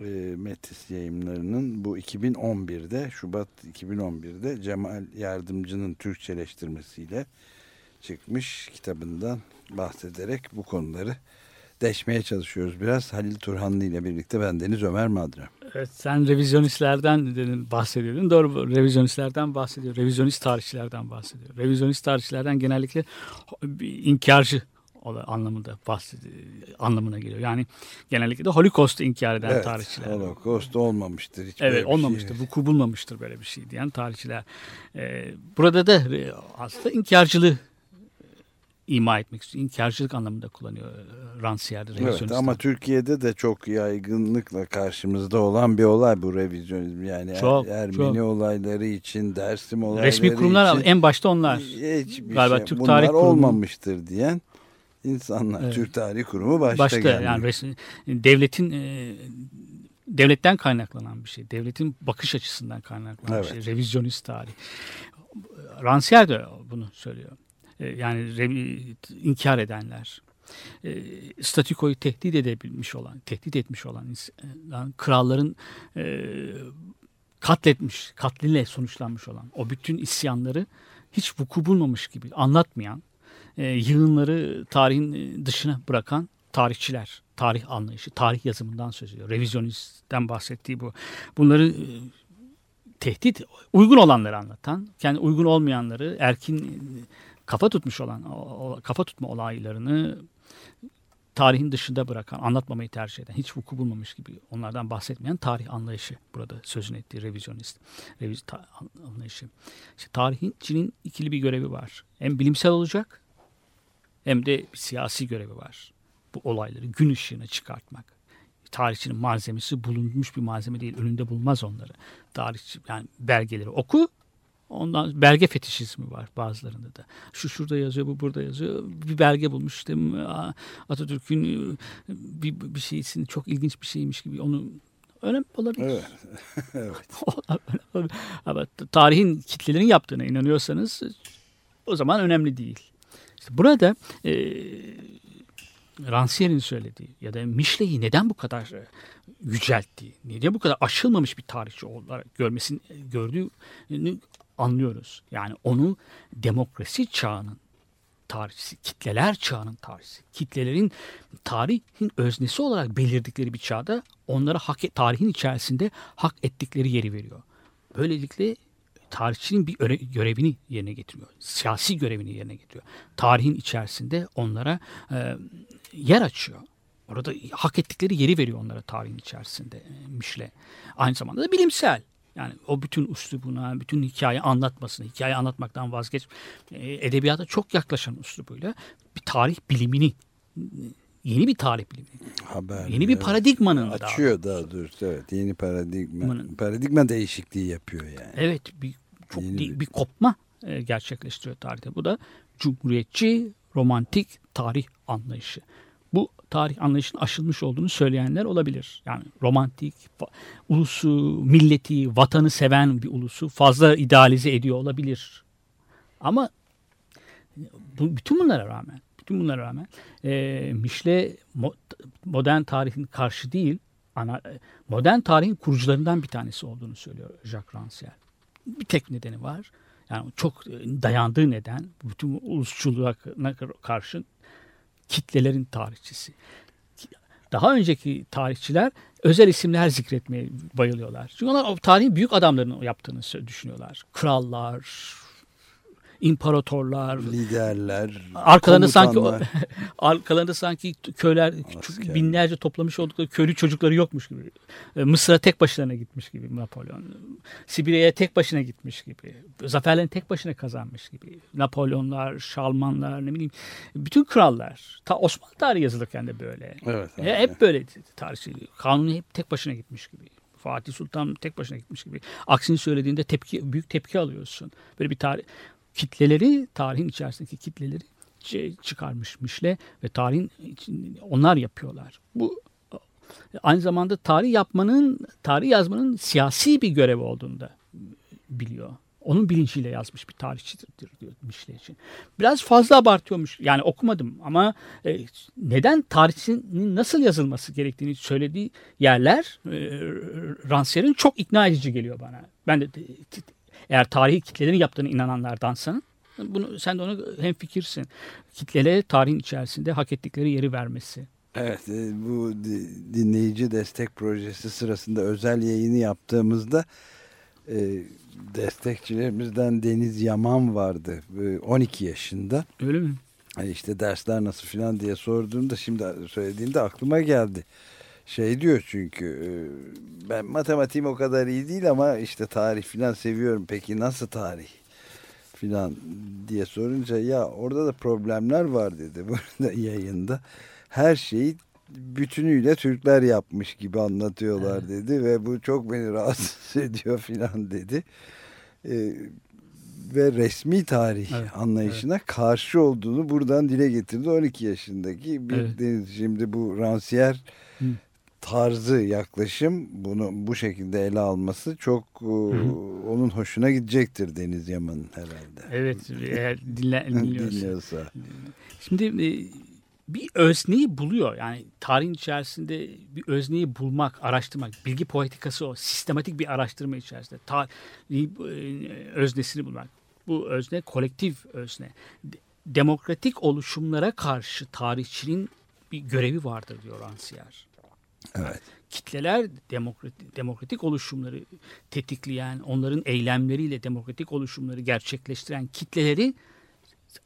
E, Metis yayımlarının bu 2011'de Şubat 2011'de Cemal Yardımcı'nın Türkçeleştirmesiyle çıkmış kitabından bahsederek bu konuları deşmeye çalışıyoruz biraz. Halil Turhanlı ile birlikte ben Deniz Ömer Madra. Evet, sen revizyonistlerden dedin, bahsediyordun. Doğru revizyonistlerden bahsediyor. Revizyonist tarihçilerden bahsediyor. Revizyonist tarihçilerden genellikle inkarcı anlamında bahsediyor, anlamına geliyor. Yani genellikle de Holocaust'u inkar eden Evet, tarihçiler. Holocaust olmamıştır. Hiç Evet olmamıştır. Şey. Vuku bulmamıştır böyle bir şey diyen tarihçiler. Ee, burada da aslında inkarcılığı ima etmek istiyor. İnkarcılık anlamında kullanıyor e, Rancière'de. Evet, revizyonistler. ama Türkiye'de de çok yaygınlıkla karşımızda olan bir olay bu revizyonizm. Yani Er- Çok, Ermeni çok. olayları için, Dersim olayları Resmi kurumlar için en başta onlar. hiçbir Galiba şey, Türk bunlar Tarih Kurumu- olmamıştır diyen insanlar. Evet. Türk Tarih Kurumu başta, Başta yani resmi, devletin e, devletten kaynaklanan bir şey. Devletin bakış açısından kaynaklanan bir Evet. şey. Revizyonist tarih. Rancière de bunu söylüyor. E, yani inkar edenler. E, statükoyu tehdit edebilmiş olan, tehdit etmiş olan ins- e, kralların katletmiş, katliyle sonuçlanmış olan o bütün isyanları hiç vuku bulmamış gibi anlatmayan, yığınları tarihin dışına bırakan tarihçiler, tarih anlayışı, tarih yazımından söz ediyor. Revizyonistten bahsettiği bu. Bunları tehdit, uygun olanları anlatan, kendi uygun olmayanları, erkin kafa tutmuş olan, o- kafa tutma olaylarını tarihin dışında bırakan, anlatmamayı tercih eden, hiç vuku bulmamış gibi onlardan bahsetmeyen tarih anlayışı burada sözünü ettiği revizyonist reviz, ta- anlayışı. İşte tarihçinin ikili bir görevi var. Hem bilimsel olacak hem de bir siyasi görevi var. Bu olayları gün ışığına çıkartmak. Tarihçinin malzemesi bulunmuş bir malzeme değil. Önünde bulmaz onları. Tarihçi yani belgeleri oku. Ondan belge fetişizmi var bazılarında da. Şu şurada yazıyor, bu burada yazıyor. Bir belge bulmuş işte Atatürk'ün e, bir, bir şeysini çok ilginç bir şeymiş gibi onu önemli olabilir. Evet. evet. Ama tarihin kitlelerin yaptığına inanıyorsanız o zaman önemli değil. İşte burada e, Rancière'in söylediği ya da Michelet'i neden bu kadar e, yücelttiği, neden bu kadar aşılmamış bir tarihçi olarak görmesini gördüğünü anlıyoruz. Yani onu demokrasi çağının tarihçisi, kitleler çağının tarihçisi, kitlelerin tarihin öznesi olarak belirdikleri bir çağda onlara hak et, tarihin içerisinde hak ettikleri yeri veriyor. Böylelikle tarihçinin bir öre- görevini yerine getiriyor. Siyasi görevini yerine getiriyor. Tarihin içerisinde onlara e, yer açıyor. Orada hak ettikleri yeri veriyor onlara tarihin içerisinde e, Mişle. Aynı zamanda da bilimsel. Yani o bütün üslubuna, bütün hikaye anlatmasını, hikaye anlatmaktan vazgeç, e, edebiyata çok yaklaşan üslubuyla bir tarih bilimini, yeni bir tarih bilimini, Haber. yeni bir evet. paradigmanın Açıyor daha doğrusu evet. Yeni paradigma. Bunun- Paradigma değişikliği yapıyor yani. Evet bir çok Yeni bir, bir- bir kopma e, gerçekleştiriyor tarihte. Bu da cumhuriyetçi romantik tarih anlayışı. Bu tarih anlayışının aşılmış olduğunu söyleyenler olabilir. Yani romantik, ulusu, milleti, vatanı seven bir ulusu fazla idealize ediyor olabilir. Ama bu, bütün bunlara rağmen, bütün bunlara rağmen e, Mişle mo- modern tarihin karşı değil, ana, modern tarihin kurucularından bir tanesi olduğunu söylüyor Jacques Rancière. Bir tek nedeni var. Yani çok dayandığı neden bütün ulusçuluğa karşı kitlelerin tarihçisi. Daha önceki tarihçiler özel isimler zikretmeye bayılıyorlar. Çünkü onlar tarihin büyük adamların yaptığını düşünüyorlar. Krallar, imparatorlar, Liderler, arkalarında sanki arkalarında sanki köyler küçük Asker. binlerce toplamış oldukları köylü çocukları yokmuş gibi. E, Mısır'a tek başına gitmiş gibi Napolyon. Sibirya'ya tek başına gitmiş gibi. Zaferlerini tek başına kazanmış gibi. Napolyonlar, Şalmanlar ne bileyim bütün krallar. Ta Osmanlı tarihi yazılırken de böyle. Evet, evet. hep böyle tarihçi. Kanuni hep tek başına gitmiş gibi. Fatih Sultan tek başına gitmiş gibi. Aksini söylediğinde tepki büyük tepki alıyorsun. Böyle bir tarih kitleleri tarihin içerisindeki kitleleri şey çıkarmış Mişle ve tarihin onlar yapıyorlar. Bu aynı zamanda tarih yapmanın, tarih yazmanın siyasi bir görev olduğunu da biliyor. Onun bilinciyle yazmış bir tarihçidir diyor Mişle için. Biraz fazla abartıyormuş. Yani okumadım ama e, neden tarihçinin nasıl yazılması gerektiğini söylediği yerler e, Rancière'in çok ikna edici geliyor bana. Ben de eğer tarihi kitlelerin yaptığını inananlardansan bunu sen de onu hem fikirsin. Kitlere tarihin içerisinde hak ettikleri yeri vermesi. Evet e, bu di- dinleyici destek projesi sırasında özel yayını yaptığımızda e, destekçilerimizden Deniz Yaman vardı e, 12 yaşında. Öyle mi? Hani işte dersler nasıl filan diye sorduğumda şimdi söylediğinde aklıma geldi. Şey diyor çünkü e, ben matematiğim o kadar iyi değil ama işte tarih filan seviyorum. Peki nasıl tarih filan diye sorunca ya orada da problemler var dedi burada yayında. Her şeyi bütünüyle Türkler yapmış gibi anlatıyorlar dedi ve bu çok beni rahatsız ediyor filan dedi. E, ve resmi tarih Evet, anlayışına karşı olduğunu buradan dile getirdi 12 yaşındaki bir Evet. deniz. Şimdi bu Rancière Hı. Tarzı yaklaşım bunu bu şekilde ele alması çok e, onun hoşuna gidecektir Deniz Yaman'ın herhalde. Evet eğer dinle, dinliyorsa. Dinliyorsa. Şimdi e, bir özneyi buluyor. Yani tarihin içerisinde bir özneyi bulmak, araştırmak, bilgi politikası o. Sistematik bir araştırma içerisinde. Tarih e, öznesini bulmak. Bu özne kolektif özne. De- Demokratik oluşumlara karşı tarihçinin bir görevi vardır diyor Rancière. Evet. Kitleler demokratik, demokratik oluşumları tetikleyen, onların eylemleriyle demokratik oluşumları gerçekleştiren kitleleri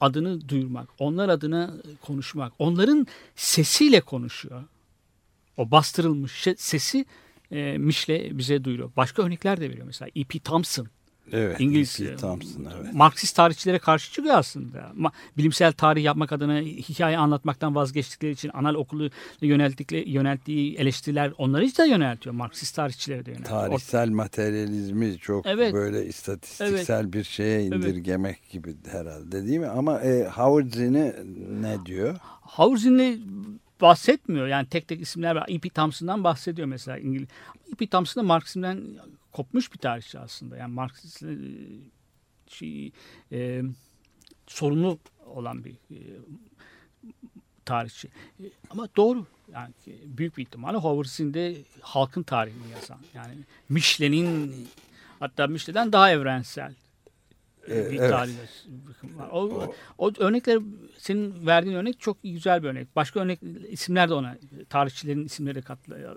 adını duyurmak, onlar adına konuşmak, onların sesiyle konuşuyor. O bastırılmış sesi e, Mişle bize duyuruyor. Başka örnekler de veriyor. Mesela E.P. Thompson, Evet. İngiliz E.P. Thompson evet. Marksist tarihçilere karşı çıkıyor aslında. Bilimsel tarih yapmak adına hikaye anlatmaktan vazgeçtikleri için anal okulu yönelttikleri, yönelttiği eleştiriler onları hiç de yöneltiyor. Marksist tarihçilere de yöneltiyor. Tarihsel materyalizmi çok Evet. böyle istatistiksel bir şeye indirgemek gibi herhalde değil mi? Ama e, Howard Zinn'i ne diyor? Hauser'le bahsetmiyor. Yani tek tek isimler var. E.P. Thompson'dan bahsediyor mesela. İngiliz. E.P. Thompson da Marksizm'den kopmuş bir tarihçi aslında. Yani Marksist e, şey, e, sorumlu olan bir e, tarihçi. E, ama doğru. Yani ki büyük bir ihtimalle Howard'sin de halkın tarihini yazan. Yani Michelet'in hatta Michelet'den daha evrensel e, bir evet. tarih var. O, o örnekler senin verdiğin örnek çok güzel bir örnek. Başka örnek isimler de ona tarihçilerin isimleri de katla,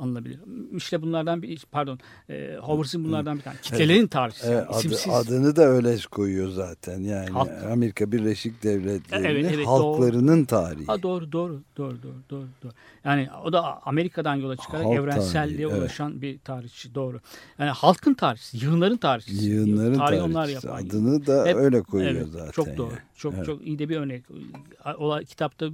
anılabilir. İşte bunlardan bir pardon e, Howard'ın bunlardan bir tane. Kitlelerin tarihçisi. Evet, yani adı- isimsiz. adını da öyle koyuyor zaten. Yani Halk- Amerika Birleşik Devletleri'nin Evet, evet, halklarının tarihi. Ha doğru doğru doğru doğru doğru doğru. Yani o da Amerika'dan yola çıkarak Halk evrenselliğe tarihi, evet. ulaşan bir tarihçi doğru. Yani halkın tarihçisi, yığınların tarihçisi. Yığınların Tarih onlar tarihçisi. yapan. Adını da Hep- öyle koyuyor evet, zaten. Çok doğru. yani. Çok Evet. çok iyi de bir örnek. O kitapta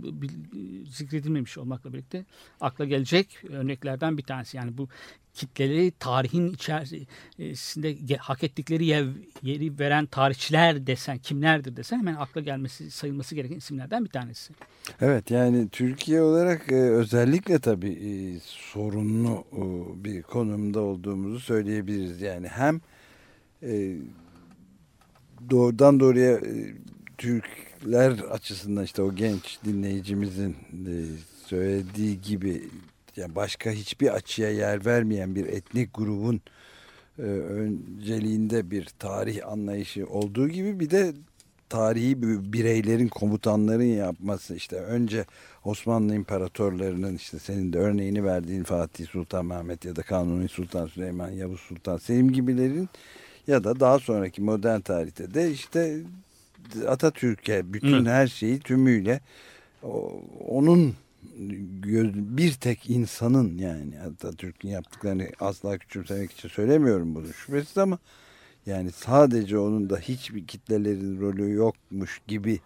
zikredilmemiş olmakla birlikte akla gelecek örneklerden bir tanesi. Yani bu kitleleri tarihin içerisinde hak ettikleri yer, yeri veren tarihçiler desen kimlerdir desen hemen akla gelmesi sayılması gereken isimlerden bir tanesi. Evet yani Türkiye olarak e, özellikle tabii e, sorunlu e, bir konumda olduğumuzu söyleyebiliriz. Yani hem doğrudan doğruya Türkler açısından işte o genç dinleyicimizin söylediği gibi yani başka hiçbir açıya yer vermeyen bir etnik grubun e, önceliğinde bir tarih anlayışı olduğu gibi bir de tarihi bir bireylerin komutanların yapması işte önce Osmanlı imparatorlarının işte senin de örneğini verdiğin Fatih Sultan Mehmet ya da Kanuni Sultan Süleyman Yavuz Sultan Selim gibilerin ya da daha sonraki modern tarihte de işte Atatürk'e bütün Evet. her şeyi tümüyle onun göz, bir tek insanın yani Atatürk'ün yaptıklarını asla küçümsemek için söylemiyorum bunu şüphesiz ama yani sadece onun da hiçbir kitlelerin rolü yokmuş gibi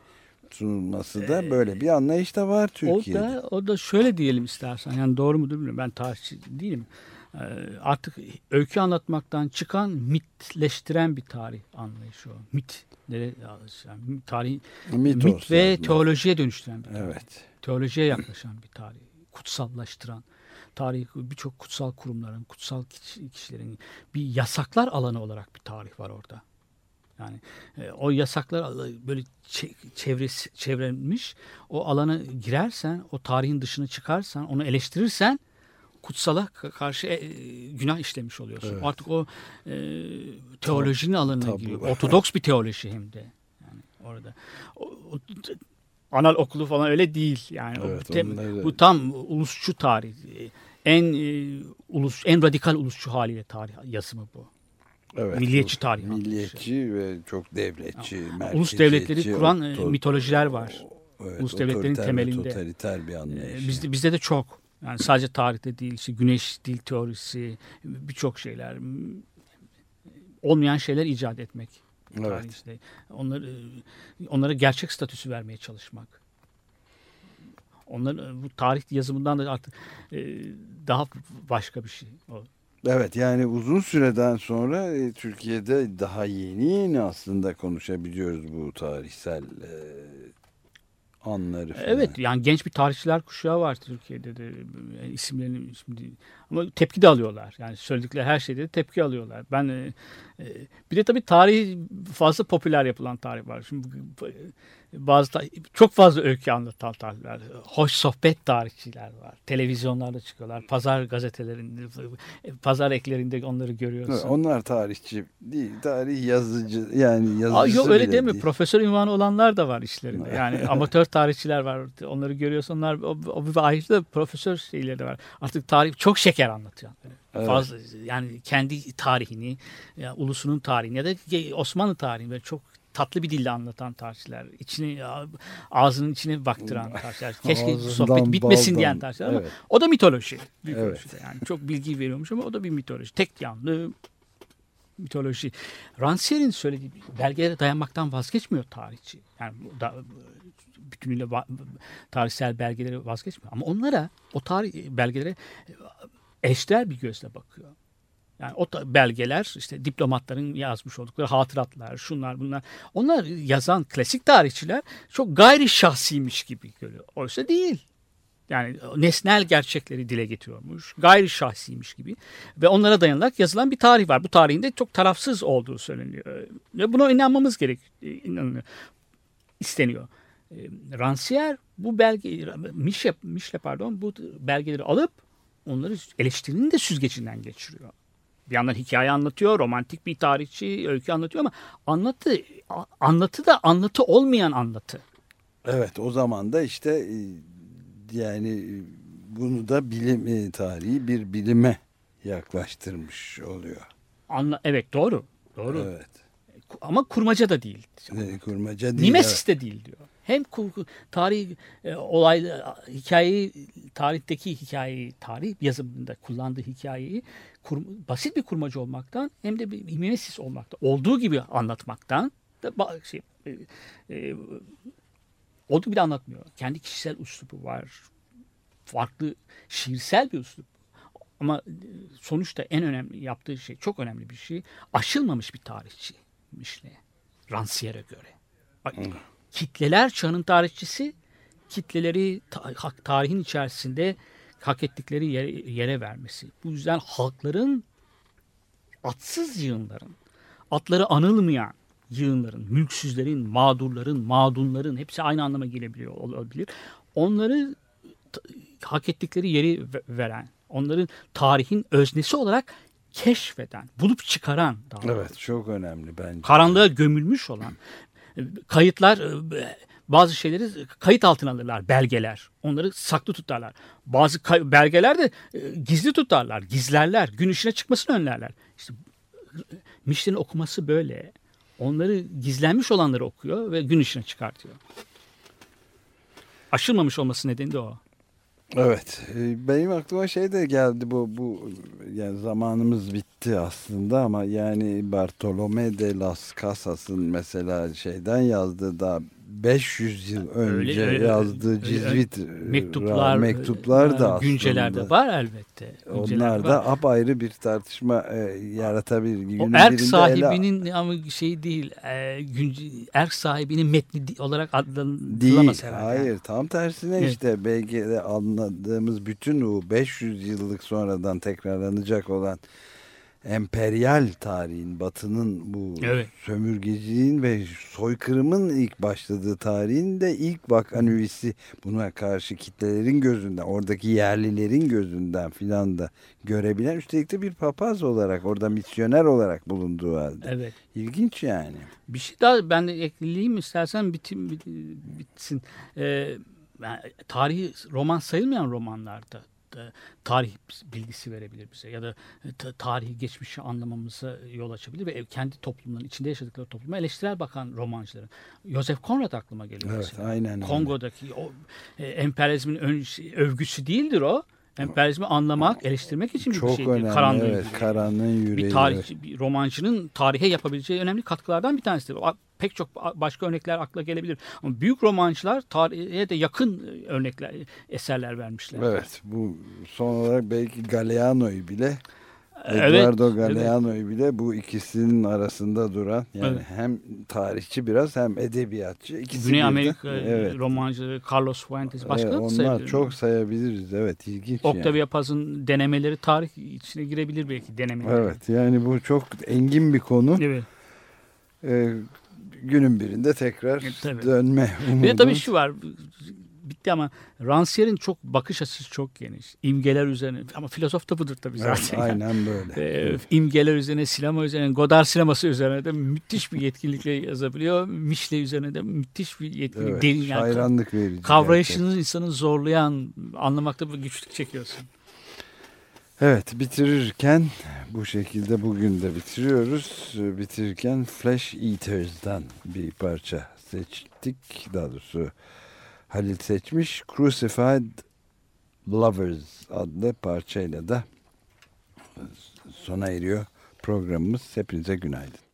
sunulması da böyle bir anlayış da var Ee, O Türkiye'de. da, o da şöyle diyelim istersen. Yani doğru mudur bilmiyorum. Ben tarihçi değilim. Ee, artık öykü anlatmaktan çıkan mitleştiren bir tarih anlayışı o. Mit. Yani tarih Mitos mit ve yani. teolojiye dönüştüren bir tarih. Evet. Teolojiye yaklaşan bir tarih. Kutsallaştıran. Tarih birçok kutsal kurumların, kutsal kişi- kişilerin bir yasaklar alanı olarak bir tarih var orada. Yani e, o yasaklar al- böyle çe- çevresi çevrenmiş. O alana girersen, o tarihin dışına çıkarsan, onu eleştirirsen kutsala ka- karşı e, e, günah işlemiş oluyorsun. Evet. Artık o e, teolojinin alanına tabu. giriyor. Ortodoks bir teoloji hem de. Yani orada. O, o- anal okulu falan öyle değil. Yani o Evet, tem- onları- bu tam ulusçu tarih. E, En e, ulus en radikal ulusçu haliyle tarih yazımı bu. Evet, Milliyetçi tarih. Milliyetçi ve çok devletçi, Ulus merkeziyetçi, devletleri kuran e, otor- mitolojiler var. Evet, Ulus devletlerin temelinde. Totaliter bir Ee, anlayış. Bizde, bizde de çok. Yani sadece tarihte değil, işte güneş dil teorisi, birçok şeyler. Olmayan şeyler icat etmek. Evet. Onları, onlara gerçek statüsü vermeye çalışmak. Onlar bu tarih yazımından da artık e, daha başka bir şey. O. Evet yani uzun süreden sonra e, Türkiye'de daha yeni yeni aslında konuşabiliyoruz bu tarihsel e, anları falan. Evet yani genç bir tarihçiler kuşağı var Türkiye'de de yani isimlerini şimdi ama tepki de alıyorlar. Yani söyledikleri her şeyde de tepki alıyorlar. Ben e, e, bir de tabii tarih fazla popüler yapılan tarih var. Şimdi bazı çok fazla öykü anlatan tarihler, hoş sohbet tarihçiler var. Televizyonlarda çıkıyorlar. Pazar gazetelerinde, pazar eklerinde onları görüyorsun. Evet, onlar tarihçi değil, tarih yazıcı yani yazıcısı Aa, yok öyle deme. değil. Profesör ünvanı olanlar da var işlerinde. Yani amatör tarihçiler var. Onları görüyorsun. Onlar o, o bir ayrı da profesör şeyleri de var. Artık tarih çok şeker anlatıyor. Evet. Fazla yani kendi tarihini, ya, ulusunun tarihini ya da Osmanlı tarihini böyle çok tatlı bir dille anlatan tarihçiler. içini ağzının içine baktıran tarihçiler. Keşke sohbet bitmesin baldan. diyen tarihçiler ama Evet. o da mitoloji. büyük Evet. ölçüde. Yani çok bilgi veriyormuş ama o da bir mitoloji. Tek yanlı mitoloji. Rancière'in söylediği belgelere dayanmaktan vazgeçmiyor tarihçi. Yani da, bütünüyle va- tarihsel belgelere vazgeçmiyor. Ama onlara o tarih belgelere eşdeğer bir gözle bakıyor. Yani o belgeler işte diplomatların yazmış oldukları hatıratlar, şunlar bunlar. Onlar yazan klasik tarihçiler çok gayri şahsiymiş gibi görüyor. Oysa değil. Yani nesnel gerçekleri dile getiriyormuş. Gayri şahsiymiş gibi. Ve onlara dayanarak yazılan bir tarih var. Bu tarihin de çok tarafsız olduğu söyleniyor. Ve buna inanmamız gerek isteniyor. E, Rancière bu belge Mişle, Mişle pardon bu belgeleri alıp onları eleştirinin de süzgecinden geçiriyor. Bir yandan hikaye anlatıyor, romantik bir tarihçi öykü anlatıyor ama anlatı anlatı da anlatı olmayan anlatı. Evet o zaman da işte e, yani e, bunu da bilim e, tarihi bir bilime yaklaştırmış oluyor. Anla, evet doğru. Doğru. Evet. Ama kurmaca da değil. E, Kurmaca değil. Mimesis de değil diyor. Hem tarih e, olaylı hikayeyi tarihteki hikayeyi tarih yazımında kullandığı hikayeyi kur, basit bir kurmaca olmaktan hem de bir mimesis olmaktan olduğu gibi anlatmaktan da şey, e, e, olduğu gibi anlatmıyor. Kendi kişisel üslubu var. Farklı şiirsel bir üslup. Ama e, sonuçta en önemli yaptığı şey çok önemli bir şey. Aşılmamış bir tarihçi Mişle. Rancière'e göre. Bak, Kitleler çağının tarihçisi kitleleri tarihin içerisinde hak ettikleri yere, yere vermesi. Bu yüzden halkların atsız yığınların, atları anılmayan yığınların, mülksüzlerin, mağdurların, mağdunların hepsi aynı anlama gelebiliyor olabilir. Onları hak ettikleri yeri ve- veren, onların tarihin öznesi olarak keşfeden, bulup çıkaran daha doğrusu Evet çok önemli bence. karanlığa gömülmüş olan kayıtlar e, bazı şeyleri kayıt altına alırlar belgeler. Onları saklı tutarlar. Bazı belgeler de e, gizli tutarlar, gizlerler. Gün ışığına çıkmasını önlerler. İşte Mişle'nin okuması böyle. onları gizlenmiş olanları okuyor ve gün ışığına çıkartıyor. Aşılmamış olması nedeni de o. Evet. e, Benim aklıma şey de geldi bu bu yani zamanımız bitti aslında ama yani Bartolome de las Casas'ın mesela şeyden yazdığı da 500 yıl önce Öyle- yazdığı Cizvit Mektuplar, mektuplar da aslında güncelerde var elbette. Onlar Güncelerde da var. apayrı bir tartışma e, yaratabilir. O Günün erk birinde ele- sahibinin ama şey değil, e, günce- erk sahibinin metni olarak adlandırılamaz herhalde. Hayır tam tersine Evet. işte belki de anladığımız bütün o 500 yıllık sonradan tekrarlanacak olan emperyal tarihin batının bu Evet. sömürgeciliğin ve soykırımın ilk başladığı tarihin de ilk bakan üyesi buna karşı kitlelerin gözünden oradaki yerlilerin gözünden filan da görebilen üstelik de bir papaz olarak orada misyoner olarak bulunduğu halde. Evet. İlginç yani. Bir şey daha ben de ekleyeyim istersen bitim, bit- bitsin. Ee, yani tarihi roman sayılmayan romanlarda da tarih bilgisi verebilir bize ya da ta- tarihi geçmişi anlamamıza yol açabilir ve kendi toplumların içinde yaşadıkları topluma eleştirel bakan romancıların. Joseph Conrad aklıma geliyor. Evet mesela. aynen. Kongo'daki o e, emperyalizmin ön- övgüsü değildir o. Emperyalizmi anlamak, eleştirmek için bir Çok şeydir. önemli Karanlığın evet yüreği karanlığın yüreği. bir tarihçi, bir romancının tarihe yapabileceği önemli katkılardan bir tanesidir. Pek çok başka örnekler akla gelebilir. Ama büyük romancılar tarihe de yakın e, örnekler, eserler vermişler. Evet bu son olarak belki Galeano'yu bile Evet, Eduardo Galeano'yu bile bu ikisinin arasında duran yani Evet. hem tarihçi biraz hem edebiyatçı ikisi Güney Amerika e, evet. romancıları Carlos Fuentes başka Evet, da onlar çok sayabiliriz evet ilginç yani. Octavia Paz'ın denemeleri tarih içine girebilir belki denemeleri. Evet yani bu çok engin bir konu. Evet. Ee, günün birinde tekrar E, tabii. dönme umudu. Bir de tabii şu var. Bitti ama Rancière'in çok bakış açısı çok geniş. İmgeler üzerine ama filozof da budur tabii Evet, zaten. aynen böyle. e, imgeler üzerine, sinema üzerine, Godard sineması üzerine de müthiş bir yetkinlikle yazabiliyor. Mişle üzerine de müthiş bir yetkinlik. Evet, derin yani hayranlık verici. kavrayışını insanı zorlayan, anlamakta bir güçlük çekiyorsun. Evet bitirirken bu şekilde bugün de bitiriyoruz. Bitirirken Flesh Eaters'dan bir parça seçtik. Daha doğrusu Halil seçmiş. Crucified Lovers adlı parçayla da sona eriyor programımız. Hepinize günaydın.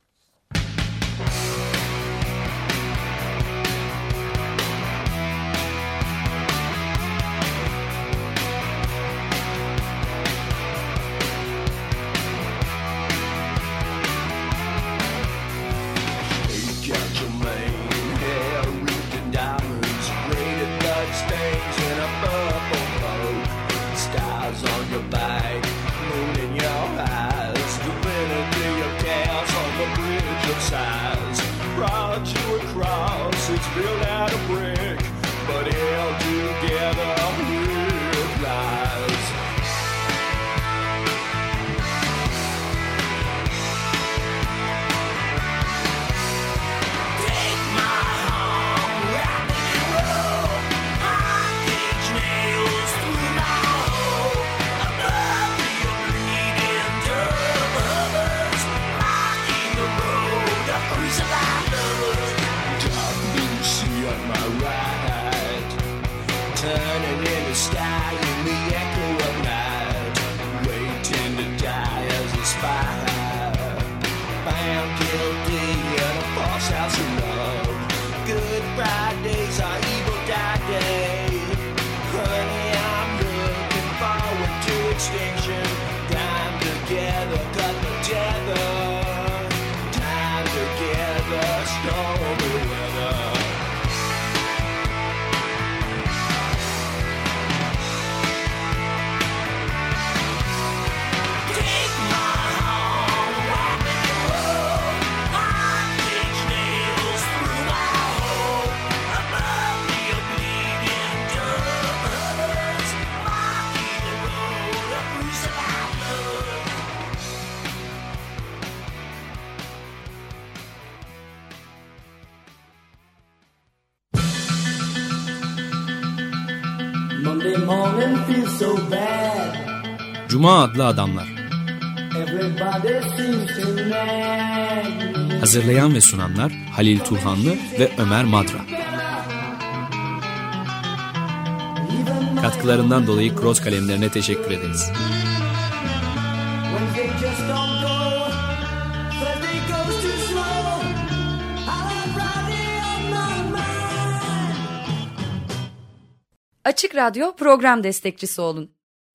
Cuma adlı adamlar. Hazırlayan ve sunanlar Halil Turhanlı ve Ömer Madra. Katkılarından dolayı Cross kalemlerine teşekkür ederiz. Açık Radyo program destekçisi olun.